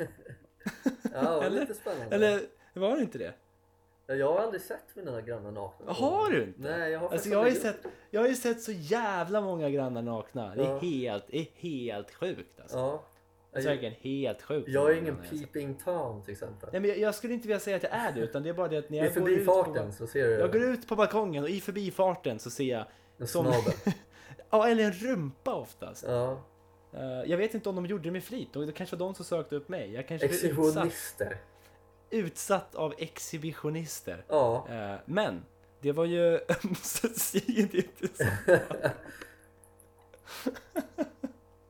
ja det var Eller- lite spännande. Eller var det inte det? Jag har aldrig sett mina grannar nakna. Har du inte? Nej, jag har Alltså jag har, ju sett, jag har ju sett så jävla många grannar nakna. Det är Ja. helt, det är helt sjukt alltså. Ja. Det är verkligen helt sjukt. Jag är ingen jag peeping tom till exempel. Nej men jag, jag skulle inte vilja säga att jag är det utan det är bara det att när I jag går ut på, så ser du Jag går ut på balkongen och i förbifarten så ser jag en som-. [laughs] Ja, eller en rumpa oftast. Ja. Eh, jag vet inte om de gjorde det med flit. Det kanske var de som sökte upp mig. Jag kanske Exhibitionister. Utsatt av exhibitionister. Ja. Eh, men det var ju [laughs] ömsesidigt.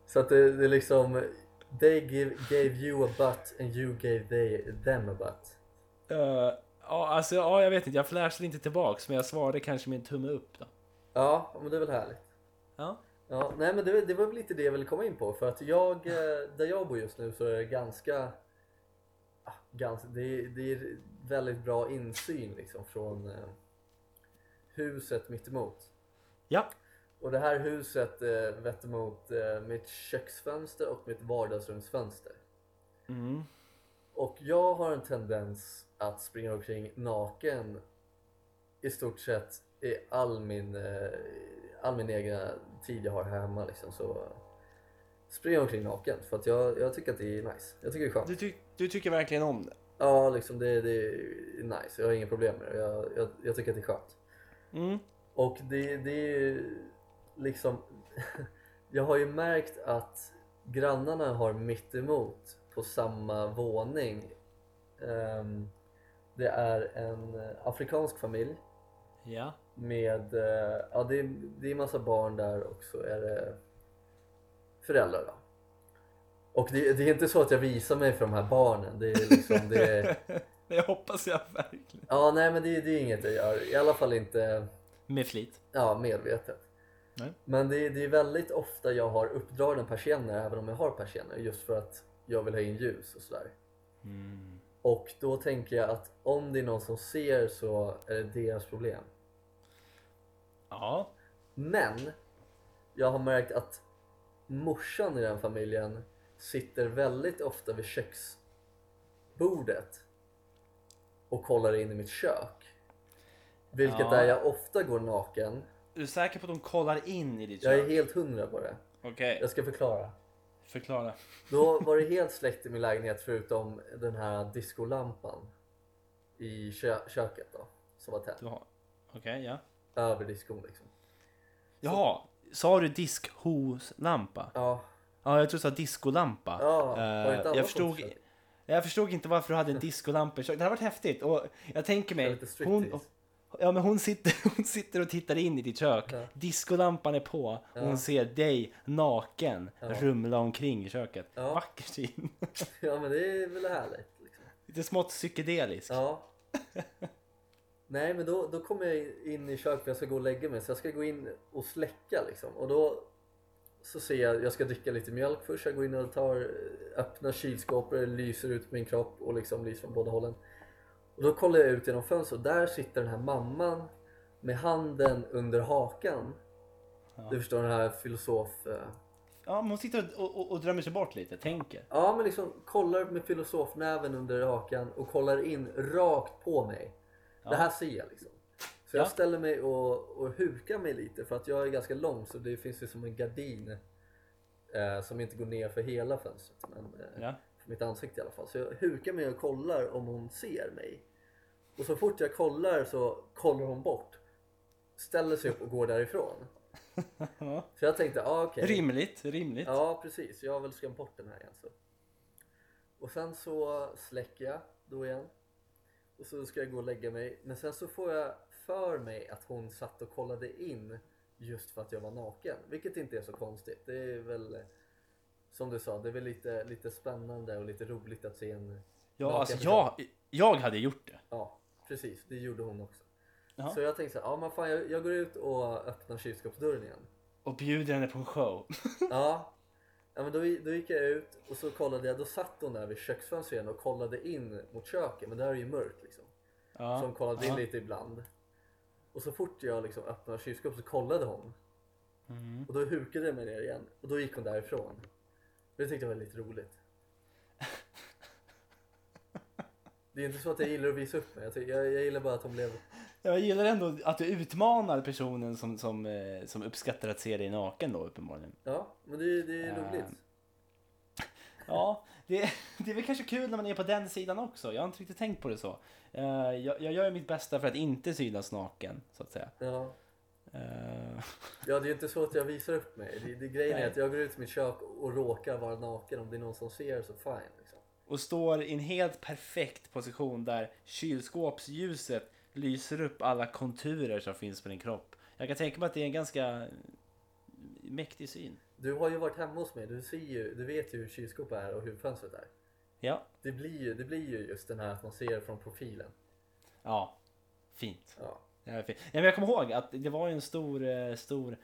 Så att det, det är liksom They give, gave you a butt and you gave they, them a butt. Uh, ja, alltså, ja, jag vet inte. Jag flashade inte tillbaks, men jag svarade kanske med en tumme upp då. Ja, men det är väl härligt. Ja. Ja, nej men det, det var väl lite det jag ville komma in på för att jag, eh, där jag bor just nu så är det ganska, ganska det, är, det är väldigt bra insyn liksom från eh, huset mittemot. Ja. Och det här huset eh, vetter mot eh, mitt köksfönster och mitt vardagsrumsfönster. Mm. Och jag har en tendens att springa omkring naken i stort sett i all min, eh, all min egna tid jag har hemma liksom så springer omkring naken för att jag, jag tycker att det är nice. Jag tycker det är skönt. Du, ty- du tycker verkligen om det? Ja, liksom det, det är nice. Jag har inga problem med det. Jag, jag, jag tycker att det är skönt. Mm. Och det, det är ju liksom... [laughs] jag har ju märkt att grannarna har mitt emot på samma våning. Ehm, det är en afrikansk familj Ja. med... eh, ja, det är, det är massa barn där och så är det föräldrar då. Och det, det är inte så att jag visar mig för de här barnen. Det är liksom... Det är, [laughs] Det hoppas jag verkligen. ja, nej men det, det är inget jag gör. I alla fall inte... Med flit. Ja, medvetet. Nej. Men det är, det är väldigt ofta jag har uppdragna persienner även om jag har persienner just för att jag vill ha in ljus och sådär. Mm. Och då tänker jag att om det är någon som ser så är det deras problem. Ja. Men jag har märkt att morsan i den familjen sitter väldigt ofta vid köksbordet och kollar in i mitt kök. Vilket Ja. där jag ofta går naken. Är du säker på att de kollar in i ditt Jag är kök? helt hundra på det. Okej, Jag ska förklara. förklara. Då var det helt släckt i min lägenhet förutom den här diskolampan i kö- köket då, som var tänd. Okej, ja. Över diskon liksom. Jaha, sa du diskholampa? Ja, Ja, jag tror du sa diskolampa. Ja, alla jag, förstod, försökte? jag förstod inte varför du hade en diskolampa. Det hade varit häftigt. Och jag tänker mig, lite hon, ja, men hon, sitter, [laughs] hon sitter och tittar in i ditt kök. Ja. Diskolampan är på och Ja. hon ser dig naken Ja. rumla omkring i köket. Ja. Vacker syn. [laughs] Ja men det är väl härligt. Liksom. Lite smått psykedelisk. Ja. [laughs] Nej men då, då kommer jag in i köket för jag ska gå och lägga mig så jag ska gå in och släcka liksom. Och då så ser jag, jag ska dricka lite mjölk först, jag går in och tar, öppnar kylskåpet, det lyser ut min kropp och liksom lyser från båda hållen. Och då kollar jag ut genom fönstret och där sitter den här mamman med handen under hakan. Ja. Du förstår den här filosof... eh, Ja, men hon sitter och, och, och drömmer sig bort lite, tänker. Ja men liksom kollar med filosofnäven under hakan och kollar in rakt på mig. Ja. Det här ser jag liksom. Så Ja. jag ställer mig och, och hukar mig lite för att jag är ganska lång så det finns ju som en gardin eh, som inte går ner för hela fönstret. Men eh, för mitt ansikte i alla fall. Så jag hukar mig och kollar om hon ser mig. Och så fort jag kollar så kollar hon bort. Ställer sig upp och går därifrån. [laughs] Så jag tänkte, ah, okej. Rimligt, rimligt. Ja precis, jag har väl skrämt bort den här igen så. Och sen så släcker jag då igen. Och så ska jag gå och lägga mig. Men sen så får jag för mig att hon satt och kollade in just för att jag var naken. Vilket inte är så konstigt. Det är väl som du sa, det är väl lite, lite spännande och lite roligt att se en... Ja, alltså jag, jag hade gjort det. Ja, precis. Det gjorde hon också. Ja. Så jag tänkte så här, ja men fan jag, jag går ut och öppnar kylskåpsdörren igen. Och bjuder henne på en show. Ja, [laughs] ja men då, då gick jag ut och så kollade jag, då satt hon där vid köksfönstret igen och kollade in mot köket men där är det ju mörkt liksom. Ja. Så hon kollade in Ja. lite ibland. Och så fort jag liksom öppnade kylskåpet så kollade hon. Mm. Och då hukade jag mig ner igen och då gick hon därifrån. Det tyckte jag var lite roligt. [laughs] Det är inte så att jag gillar att visa upp mig, jag, jag, jag gillar bara att hon blev... Jag gillar ändå att du utmanar personen som, som, eh, som uppskattar att se dig naken då uppenbarligen. Ja, men det, det är Ehm. roligt. Ja, det, det är väl kanske kul när man är på den sidan också. Jag har inte riktigt tänkt på det så. Eh, jag, jag gör mitt bästa för att inte synas naken, så att säga. Ja. Eh, Ja, det är inte så att jag visar upp mig. Det, det, grejen Nej. är att jag går ut i mitt kök och råkar vara naken. Om det är någon som ser så fine. Liksom. och står i en helt perfekt position där kylskåpsljuset lyser upp alla konturer som finns på din kropp. Jag kan tänka mig att det är en ganska mäktig syn. Du har ju varit hemma hos mig. Du, ser ju, du vet ju hur kylskåpet är och hur fönstret är. Ja, Det blir, ju, det blir ju just den här att man ser från profilen. ja, fint. Ja, Ja, fint. Ja, men jag kommer ihåg att det var ju en stor, eh, stor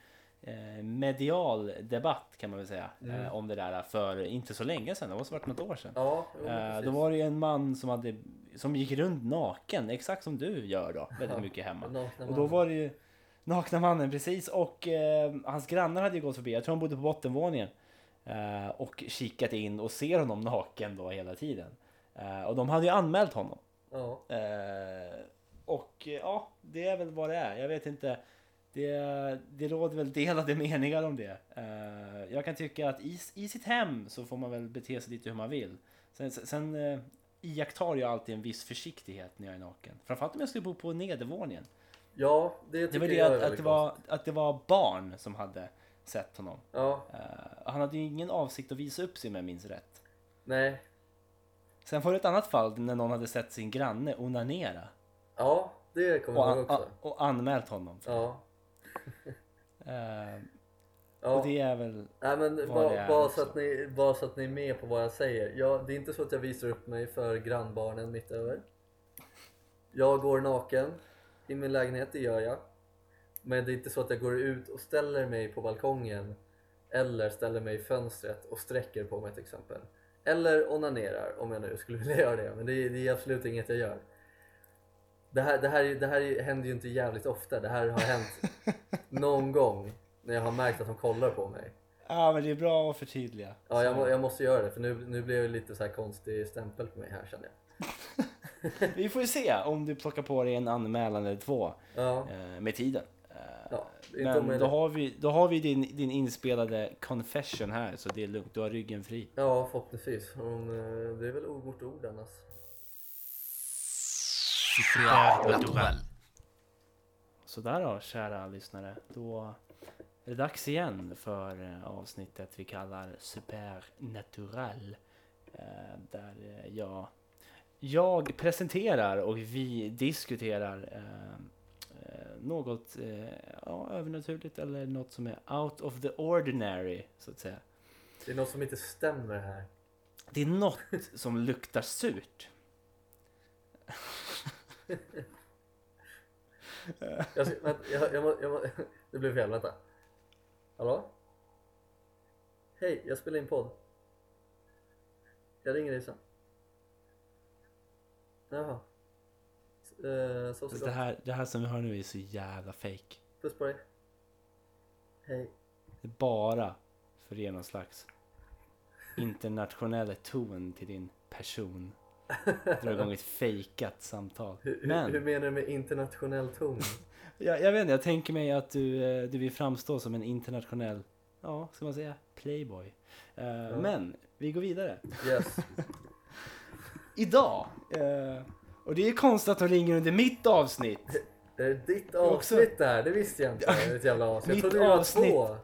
eh, medial debatt kan man väl säga Mm. eh, om det där för inte så länge sedan. Det måste varit något år sedan. ja jo, då var det ju en man som, hade, som gick runt naken, exakt som du gör då, väldigt mycket hemma. Och då var det ju nakna mannen precis och eh, hans grannar hade ju gått förbi, jag tror han bodde på bottenvåningen. Eh, och kikat in och ser honom naken då hela tiden. Eh, och de hade ju anmält honom. Ja, Eh, och eh, ja, det är väl vad det är. Jag vet inte. Det, det råder väl delade [laughs] meningar om det. Eh, jag kan tycka att i, i sitt hem så får man väl bete sig lite hur man vill. Sen, sen iakttar jag alltid en viss försiktighet när jag är naken. Framförallt om jag skulle bo på nedervåningen. Ja, det Det tycker var det jag att, att, det var, att det var barn som hade sett honom. Ja, Eh, han hade ju ingen avsikt att visa upp sig om jag minns rätt. nej. Sen var det ett annat fall när någon hade sett sin granne onanera Ja, det kommer jag ihåg också. och anmält honom. Ja. Eh, ja. Och det är väl... Nej men vad det är bara, så att ni, bara så att ni är med på vad jag säger. Jag, det är inte så att jag visar upp mig för grannbarnen mitt över. Jag går naken i min lägenhet, det gör jag. Men det är inte så att jag går ut och ställer mig på balkongen eller ställer mig i fönstret och sträcker på mig till exempel. Eller onanerar om jag nu skulle [laughs] vilja göra det. Men det är, det är absolut inget jag gör. Det här, det, här, är- det här händer ju inte jävligt ofta. Det här har hänt [laughs] någon gång när jag har märkt att de kollar på mig. Ja men det är bra att förtydliga. Ja, jag, må, jag måste göra det för nu, nu blev det lite så här konstig stämpel på mig här känner jag. [laughs] Vi får ju se om du plockar på dig en anmälan eller två Ja, eh, med tiden. Eh, ja Men då har vi, då har vi din, din inspelade confession här så det är lugnt, du har ryggen fri. Ja, förhoppningsvis. Om, eh, det är väl ord mot ord annars. Sådär då kära lyssnare, då är det dags igen för eh, avsnittet vi kallar Supernatural. Eh, Där eh, jag, jag presenterar och vi diskuterar något ja, övernaturligt eller något som är out of the ordinary så att säga. Det är något som inte stämmer här. Det är något [laughs] som luktar surt. Jag, jag, jag, jag Det blev fel, vänta. Hallå? Hej, jag spelar in podd. Jag ringer dig sen. Jaha. Eh, så så det, här, det här som vi har nu är så jävla fake. Puss på dig. Hej. Det är bara för att ge någon slags internationell ton till din person. Dra igång ett fejkat samtal. Hur, Men hur, menar du med internationell ton? [laughs] jag, jag vet inte, jag tänker mig att du, eh, du vill framstå som en internationell, ja, ska man säga, playboy. Eh, Men vi går vidare. Yes. [laughs] Idag, eh, och det är konstigt att de ringer under mitt avsnitt. Är det ditt också- avsnitt där? Det visste jag inte. Ett jävla avsnitt. Jag [laughs] Mitt trodde det var avsnitt. två.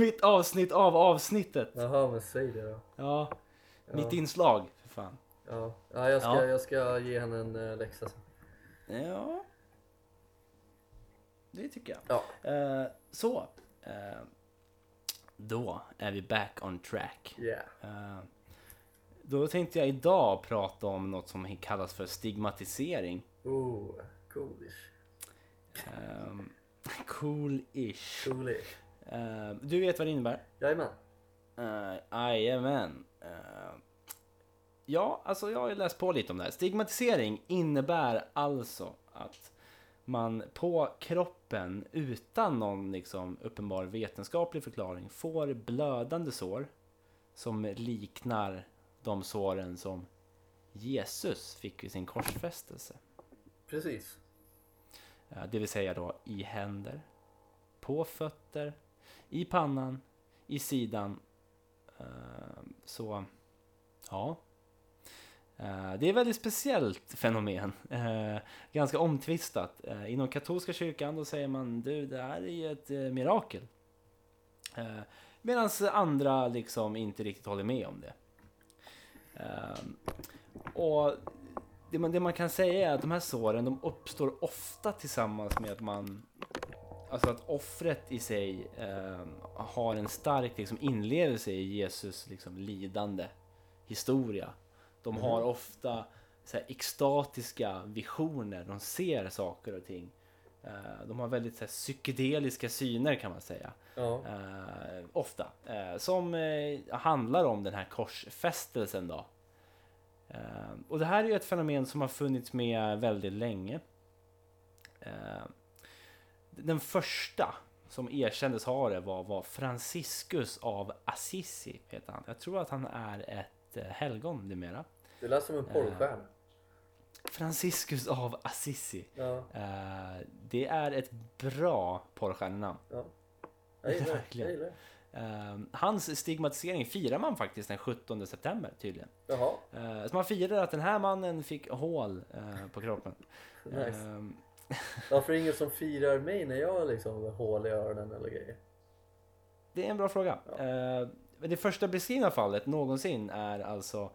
mitt avsnitt av avsnittet. Jaha, men säg det då. Ja, Ja. mitt inslag, för fan. Ja, ja, jag, ska, Ja. jag ska ge henne en uh, läxa sen. Ja. Det tycker jag. Ja. Eh, så. eh, då är vi back on track. Yeah. Eh, då tänkte jag idag prata om något som kallas för stigmatisering. Oh, coolish. Um, [laughs] Cool-ish. Coolish. Eh, du vet vad det innebär? Jajamän. Uh, Jajamän. Uh, ja, alltså jag har ju läst på lite om det här. Stigmatisering innebär alltså att man på kroppen utan någon liksom uppenbar vetenskaplig förklaring får blödande sår som liknar de såren som Jesus fick vid sin korsfästelse. Precis. Eh, Det vill säga då i händer, på fötter, i pannan, i sidan. Eh, Så ja. Eh, det är ett väldigt speciellt fenomen. Eh, ganska omtvistat. Eh, inom katolska kyrkan då säger man du det här är ju ett mirakel. Medan andra liksom inte riktigt håller med om det. Ehm, och det man, det man kan säga är att de här såren de uppstår ofta tillsammans med att man Alltså att offret i sig eh, har en stark liksom, inlevelse i Jesus liksom, lidande historia. De har ofta så här, extatiska visioner, de ser saker och ting. Eh, de har väldigt så här, psykedeliska syner kan man säga. Ja. Eh, ofta. Eh, som handlar om den här korsfästelsen då. Och det här är ju ett fenomen som har funnits med väldigt länge. Den första som erkändes ha det var, var Franciscus av Assisi. Heter han. Jag tror att han är ett eh, helgon numera. Det lät som en porrstjärna. Franciscus av Assisi. Ja. Eh, det är ett bra porrstjärnenamn. ja. Jag gillar. Verkligen. Jag gillar. Eh, hans stigmatisering firar man faktiskt den 17 september tydligen. Jaha. Eh, så man firar att den här mannen fick hål eh, på kroppen. [laughs] Nice. [laughs] Eh, Varför är det ingen som firar mig när jag liksom har hål i öronen eller grejer? Det är en bra fråga. Eh, det första beskrivna fallet någonsin är alltså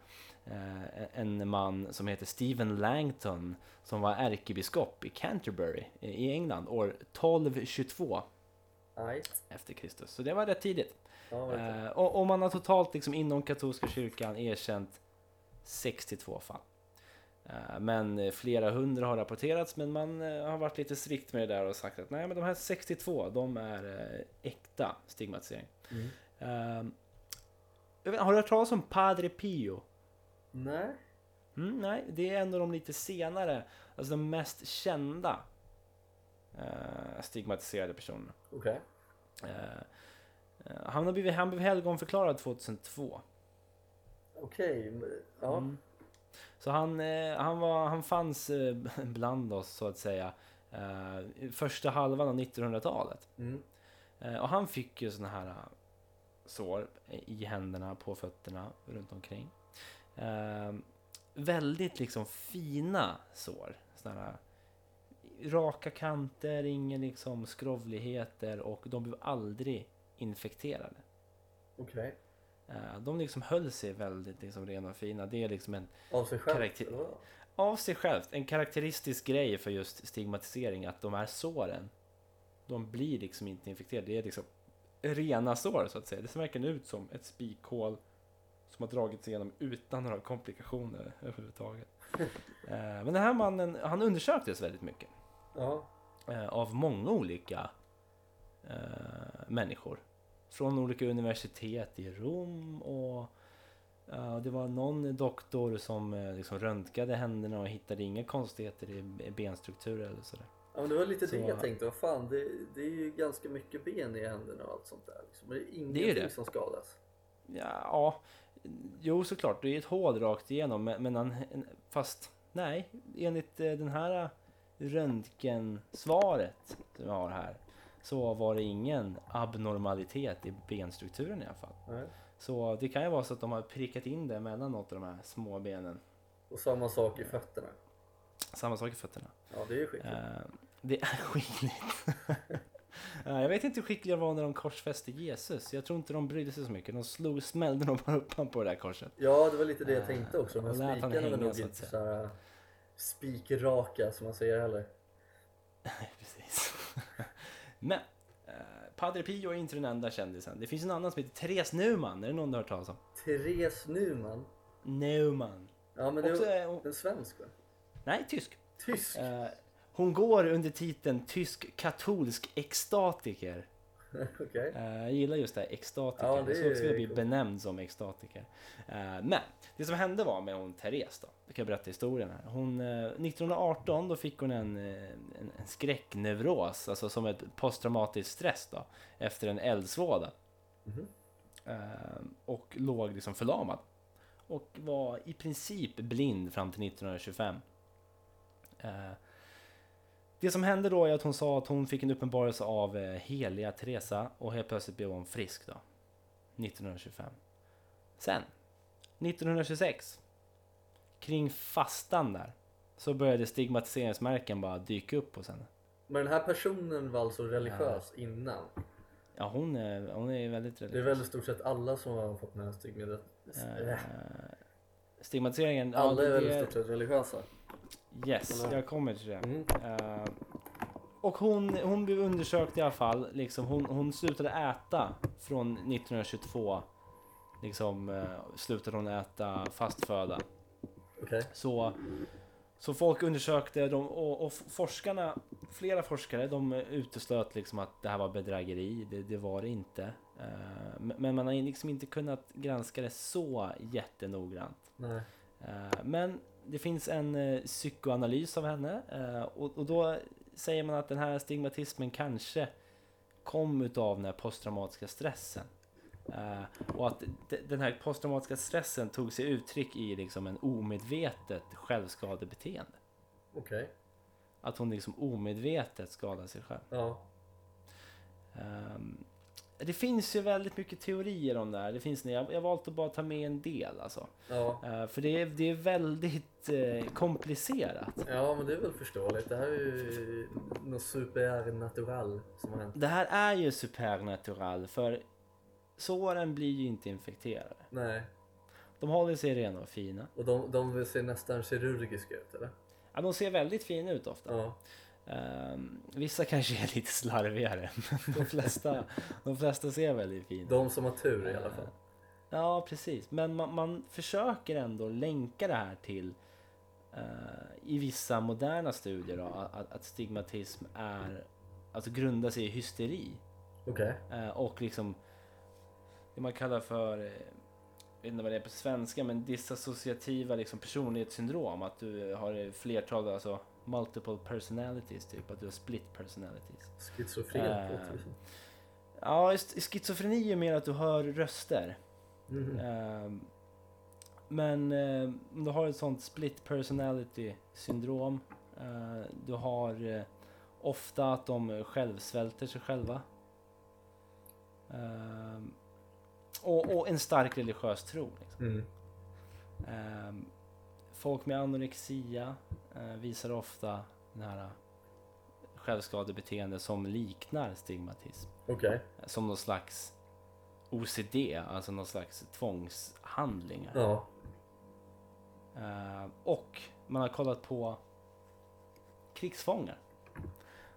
eh, en man som heter Stephen Langton som var ärkebiskop i Canterbury i England år 1222 Nej. efter Kristus. Så det var rätt tidigt. Ja. Eh, och, och man har totalt liksom inom katolska kyrkan erkänt 62 fall. Eh, men eh, flera hundra har rapporterats men man eh, har varit lite strikt med det där och sagt att nej men de här 62 de är eh, äkta stigmatisering. Mm. Eh, vet, har du hört talas om Padre Pio? Nej. Mm, nej, det är en av de lite senare, alltså de mest kända eh, stigmatiserade personerna. Okej. Eh, eh, han, har blivit, han blev helgonförklarad 2002. Okej. men- Ja. Mm. Så han, eh, han, var, han fanns eh, [laughs] bland oss så att säga eh, första halvan av 1900-talet. Mm. Och han fick ju såna här sår i händerna, på fötterna, runt omkring. Eh, väldigt liksom fina sår. Här raka kanter, ingen liksom skrovligheter och de blev aldrig infekterade. Okej. Eh, de liksom höll sig väldigt liksom rena och fina. Det är liksom en Av sig själv? Karaktär- av sig självt en karaktäristisk grej för just stigmatisering att de här såren de blir liksom inte infekterade. Det är liksom rena sår så att säga. Det ser verkligen ut som ett spikhål som har dragits igenom utan några komplikationer överhuvudtaget. [laughs] Eh, Men den här mannen, han undersöktes väldigt mycket Ja. eh, av många olika eh, människor. Från olika universitet i Rom och det var någon doktor som liksom röntgade händerna och hittade inga konstigheter i i benstruktur eller sådär. Ja, men det var lite Så- det jag tänkte. Vad fan, det, det är ju ganska mycket ben i händerna och allt sånt där. Liksom. Det är Det är ingenting det. som skadas. Ja, ja, jo såklart, det är ett hål rakt igenom men, han, fast nej, enligt eh, den här röntgensvaret som jag har här så var det ingen abnormalitet i benstrukturen i alla fall. Nej. Så det kan ju vara så att de har prickat in det mellan något av de här små benen. Och samma sak i fötterna. Samma sak i fötterna. Ja, det är ju skickligt. Eh, det är [laughs] skickligt. Eh, jag vet inte hur skickliga var när de korsfäste Jesus. Jag tror inte de brydde sig så mycket. De slog, smällde nog bara upp honom på det där korset. Ja, det var lite det jag Eh, tänkte också. De här spikarna var nog inte så här spikraka som man säger heller. Precis. [laughs] Men eh, Padre Pio är inte den enda kändisen. Det finns en annan som heter Therese Neumann. Är det någon du har hört talas om? Therese Numan. Neumann. Ja, men det Också, är är hon- en svensk va? nej, tysk. Tysk? Eh, hon går under titeln tysk katolsk extatiker. [laughs] Okej. Eh, jag gillar just det här extatiker. Ja, det det så är ska jag bli benämnd som extatiker. Eh, men det som hände var med hon Therese då. Jag kan berätta historien här. Hon, eh, 1918 då fick hon en, eh, en, en skräckneuros, alltså som ett posttraumatisk stress då. Efter en eldsvåda. Mhm. Eh, och låg liksom förlamad. Och var i princip blind fram till 1925. Det som hände då är att hon sa att hon fick en uppenbarelse av eh, heliga Teresa och helt plötsligt blev hon frisk då. 1925. Sen, 1926, kring fastan där, så började stigmatiseringsmärken bara dyka upp hos henne. Men den här personen var alltså religiös innan. Ja, hon är, hon är väldigt Det är religiös. väl i stort sett alla som har fått den här stigmat... Eh, stigmatiseringen, ja, Alla är väl i stort sett religiösa. Yes, jag kommer till det. Mm. Eh, och hon, hon blev undersökt i alla fall. Liksom, hon, hon slutade äta från 1922. Liksom eh, slutade hon äta fast föda. Okej. Så, så folk undersökte dem och, och forskarna, flera forskare, de uteslöt liksom att det här var bedrägeri. Det, det var det inte. Eh, men- man har liksom inte kunnat granska det så jättenoggrant. Nej. Men det finns en eh, psykoanalys av henne eh, och, och då säger man att den här stigmatismen kanske kom utav den här posttraumatiska stressen. Eh, och att de- den här posttraumatiska stressen tog sig uttryck i liksom en omedvetet självskadebeteende. Okej. Att hon liksom omedvetet skadar sig själv. Ja. Ehm, det finns ju väldigt mycket teorier om det här. Det finns, jag jag har valt att bara ta med en del alltså. Ja. Eh, för det är, det är väldigt eh, komplicerat. ja, men det är väl förståeligt. Det här är ju något supernatural som har hänt. Det här är ju supernatural för såren blir ju inte infekterade. Nej, De håller sig rena och fina. och de, de ser nästan kirurgiska ut eller? Ja, de ser väldigt fina ut ofta. Ja. Ehm, vissa kanske är lite slarvigare, [laughs] men de flesta, de flesta ser väldigt fina. De som har tur i alla fall. Ja, precis. Men man, man försöker ändå länka det här till eh, i vissa moderna studier då, att, att stigmatism är, alltså grundar sig i hysteri. Okej. Eh, och liksom det man kallar för, eh, jag vet inte vad det är på svenska, men disassociativa liksom personlighetssyndrom. Att du har flertal, alltså multiple personalities, typ. Att du har split personalities. Schizofren vis. Ja, sch- schizofreni är mer att du hör röster. Mhm. Ehm, men eh, om du har ett sånt split personality syndrom. eh, du har ofta att de självsvälter sig själva. Ehm, och, och en stark religiös tro. Liksom. Mm. Folk med anorexia eh, visar ofta den här självskadebeteende som liknar stigmatism. Okej. Som någon slags OCD, alltså någon slags tvångshandlingar. Ja. Eh, och man har kollat på krigsfångar.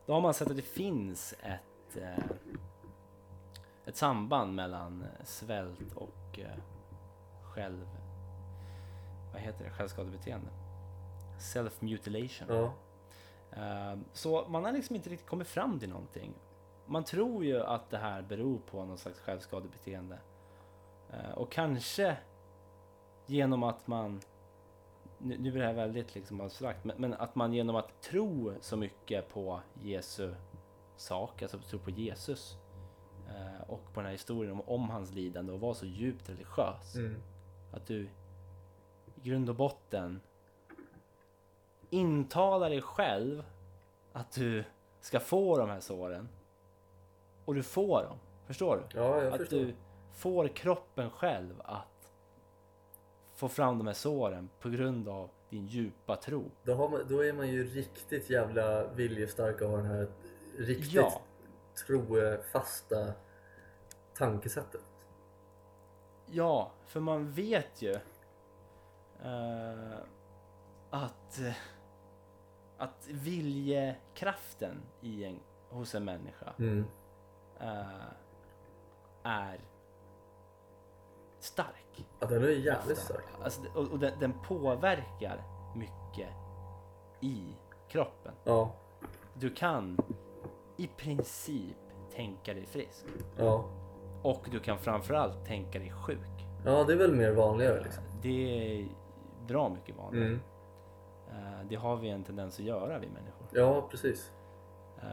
Då har man sett att det finns ett, eh, ett samband mellan eh, svält och eh, själv... Vad heter det? Självskadebeteende. Self-mutilation. Ja. Eh, Så man har liksom inte riktigt kommit fram till någonting. Man tror ju att det här beror på någon slags självskadebeteende. Eh, Och kanske genom att man, nu nu är det här väldigt liksom abstrakt, men, men att man genom att tro så mycket på Jesu sak, alltså tro på Jesus eh, och på den här historien om, om hans lidande och vara så djupt religiös. Mm. Att du grund och botten intalar dig själv att du ska få de här såren. Och du får dem. Förstår du? Ja, jag att förstår. du får kroppen själv att få fram de här såren på grund av din djupa tro. Då, man, då är man ju riktigt jävla viljestark och har den här riktigt Ja. trofasta tankesättet. Ja, för man vet ju eh, att, eh, att viljekraften i en, hos en människa Mm. eh, är stark. Ja, den är jävligt stark. Alltså, och och den, den påverkar mycket i kroppen. Ja, Du kan i princip tänka dig frisk. ja. Och du kan framförallt tänka dig sjuk. Ja, det är väl mer vanligare liksom. Det är bra mycket vanligare. Mm. Eh, Det har vi en tendens att göra vi människor. Ja, precis. Eh,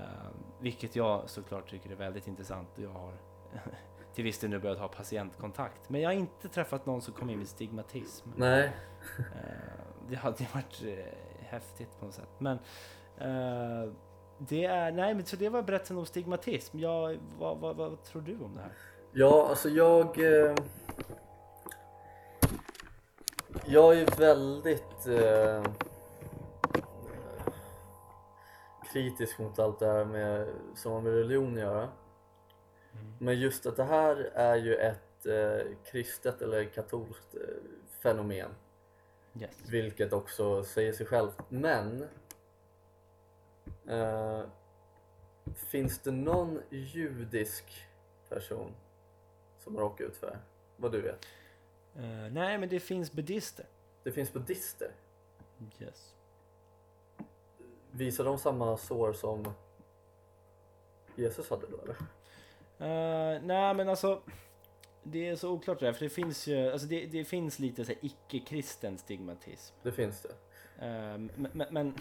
Vilket jag såklart tycker är väldigt intressant. Jag har [laughs] till viss del nu börjat ha patientkontakt. Men jag har inte träffat någon som kom in med stigmatism. Nej, Eh, Det hade varit häftigt på något sätt. Men det är, nej men så det var berättelsen om stigmatism. Jag, vad, vad, vad tror du om det här? Ja, alltså jag... Eh, jag är väldigt eh, kritisk mot allt det här med, som har med religion att göra. Men just att det här är ju ett eh, kristet eller katolskt eh, fenomen. Yes. Vilket också säger sig självt. Men eh, Finns det någon judisk person som har råkat ut för det? Vad du vet? Eh, nej men det finns buddhister. Det finns buddhister. Yes. Visar de samma sår som Jesus hade då eller? Eh, nej men alltså det är så oklart det där, för det finns ju, alltså det, det finns lite så här icke-kristen stigmatism. Det finns det. Men, men, men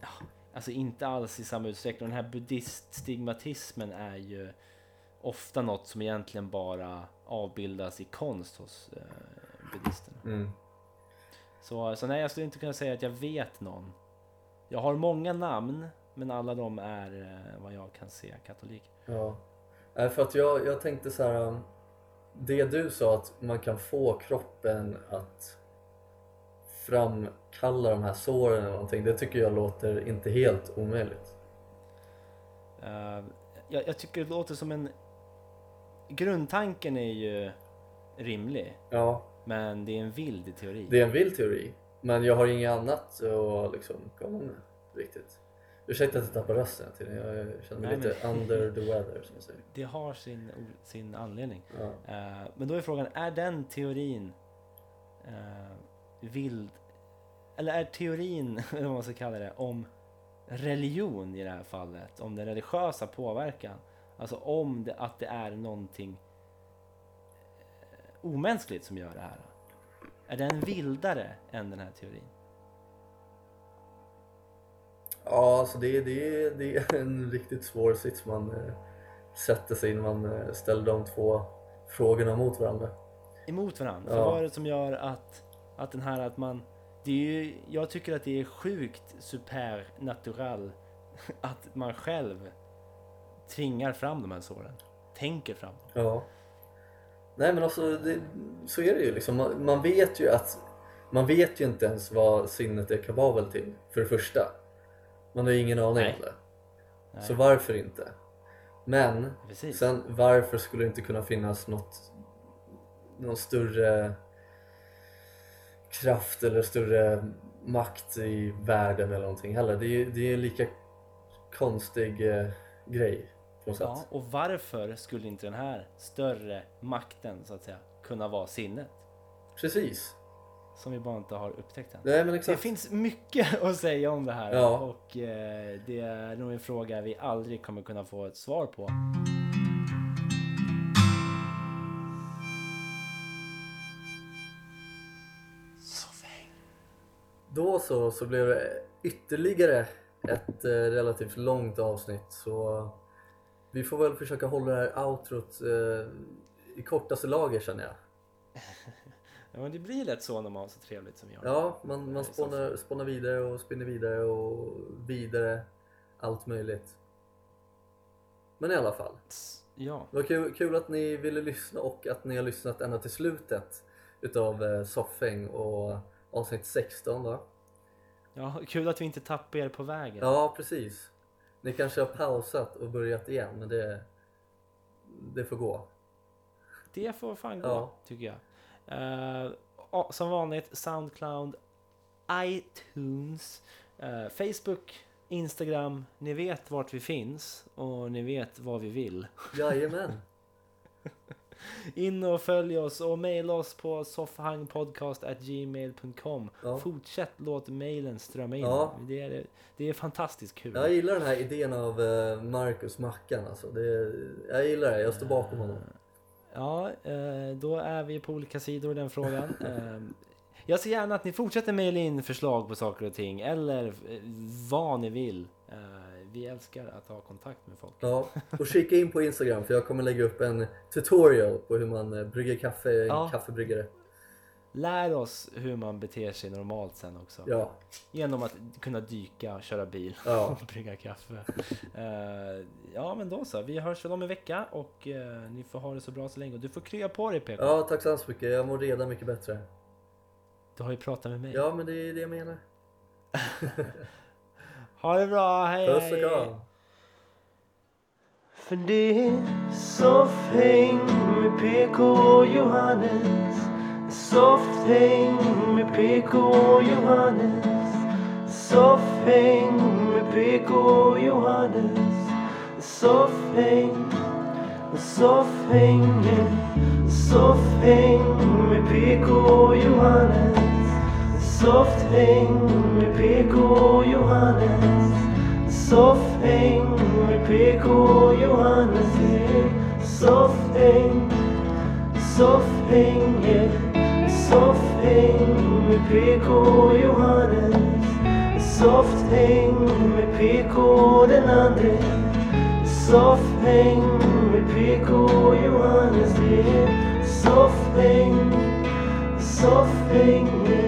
ja, alltså inte alls i samma utsträckning. Den här buddhiststigmatismen är ju ofta något som egentligen bara avbildas i konst hos eh, buddhisterna. Mm. Så, så nej, jag skulle inte kunna säga att jag vet någon. Jag har många namn, men alla de är eh, vad jag kan se katoliker. Ja. Nej, för att jag, jag tänkte så här. um, Det du sa att man kan få kroppen att framkalla de här såren eller någonting. Det tycker jag låter inte helt omöjligt. Eh, jag, jag tycker det låter som en... Grundtanken är ju rimlig, Ja, men det är en vild teori. det är en vild teori. Men jag har inget annat att liksom komma med riktigt. Ursäkta att jag tappar rösten till Jag känner mig Nej, lite men- under the weather som man säger. [laughs] Det har sin, sin anledning. Ja. Eh, men då är frågan, är den teorin eh, vild? Eller är teorin, [laughs] vad man ska kalla det, om religion i det här fallet, om den religiösa påverkan, alltså om det, att det är någonting eh, omänskligt som gör det här. Är den vildare än den här teorin? Ja, alltså det, det, det är en riktigt svår sits man eh, sätter sig in när man eh, ställer de två frågorna mot varandra. Emot varandra? Ja. För vad är det som gör att, att den här att man... Det är ju, jag tycker att det är sjukt supernatural [laughs] att man själv tvingar fram de här såren. Tänker fram dem. Ja. Nej men alltså, det, så är det ju liksom. Man, man vet ju att man vet ju inte ens vad sinnet är kapabel till, för det första. Man har ju ingen aning Nej. om det. Nej. Så varför inte? Men Precis. sen varför skulle det inte kunna finnas något någon större kraft eller större makt i världen eller någonting heller. Det är ju det är en lika konstig eh, grej på något Ja, sätt. och varför skulle inte den här större makten så att säga kunna vara sinnet? Precis. Som vi bara inte har upptäckt än. Nej men Det exakt. finns mycket [laughs] att säga om det här Ja. och eh, det är nog en fråga vi aldrig kommer kunna få ett svar på. Då så, så blev det ytterligare ett eh, relativt långt avsnitt så vi får väl försöka hålla det här outrot eh, i kortaste lager känner jag. [laughs] Ja, men det blir lätt så när man har så trevligt som jag. Ja, man, man spånar, spånar vidare och spinner vidare och vidare allt möjligt. Men i alla fall. Ja, Det var kul, kul att ni ville lyssna och att ni har lyssnat ända till slutet utav eh, Soffäng och avsnitt 16 då. ja, kul att vi inte tappar er på vägen. Ja, precis. Ni kanske har pausat och börjat igen, men det, det får gå. Det får fan gå, Ja. tycker jag. Eh, ja, som vanligt, Soundcloud, iTunes, eh, Facebook, Instagram. Ni vet vart vi finns och ni vet vad vi vill. Jajamän. [laughs] In och följ oss och mejla oss på soffhangpodcast.gmail.com. Ja. Fortsätt låt mejlen strömma in. Ja. Det, är, det är fantastiskt kul. Jag gillar den här idén av eh, Marcus Mackan alltså. Det, jag gillar det, jag står bakom honom. Ja, eh, då är vi på olika sidor i den frågan. [laughs] Eh, Jag ser gärna att ni fortsätter mejla in förslag på saker och ting eller eh, vad ni vill. Vi älskar att ha kontakt med folk. Ja, och kika in på Instagram för jag kommer lägga upp en tutorial på hur man eh, brygger kaffe i en Ja. kaffebryggare. Lär oss hur man beter sig normalt sen också. Ja, Genom att kunna dyka, köra bil Ja. [laughs] och brygga kaffe. Eh, Ja men då så, vi hörs väl om en vecka och eh, ni får ha det så bra så länge. Och du får krya på dig PK. ja tack så hemskt mycket. Jag mår redan mycket bättre. Du har ju pratat med mig. Ja, men det är det jag menar. [laughs] Ha det bra, hej Puss och kram. För det är soffhäng med PK och Johannes. Soffhäng med PK och Johannes. Soffhäng med PK och Johannes. Soffhäng Soffhänget Soffhäng med PK och Johannes Soffhäng med PK oh, Johannes Soffhäng med PK oh, Johannes yeah. Soffhäng, soffhäng yeah. Soffhäng med pick oh, Johannes Soffhäng med PK den andre Soffhäng med PK Johannes yeah. Soffhäng, soffhäng yeah.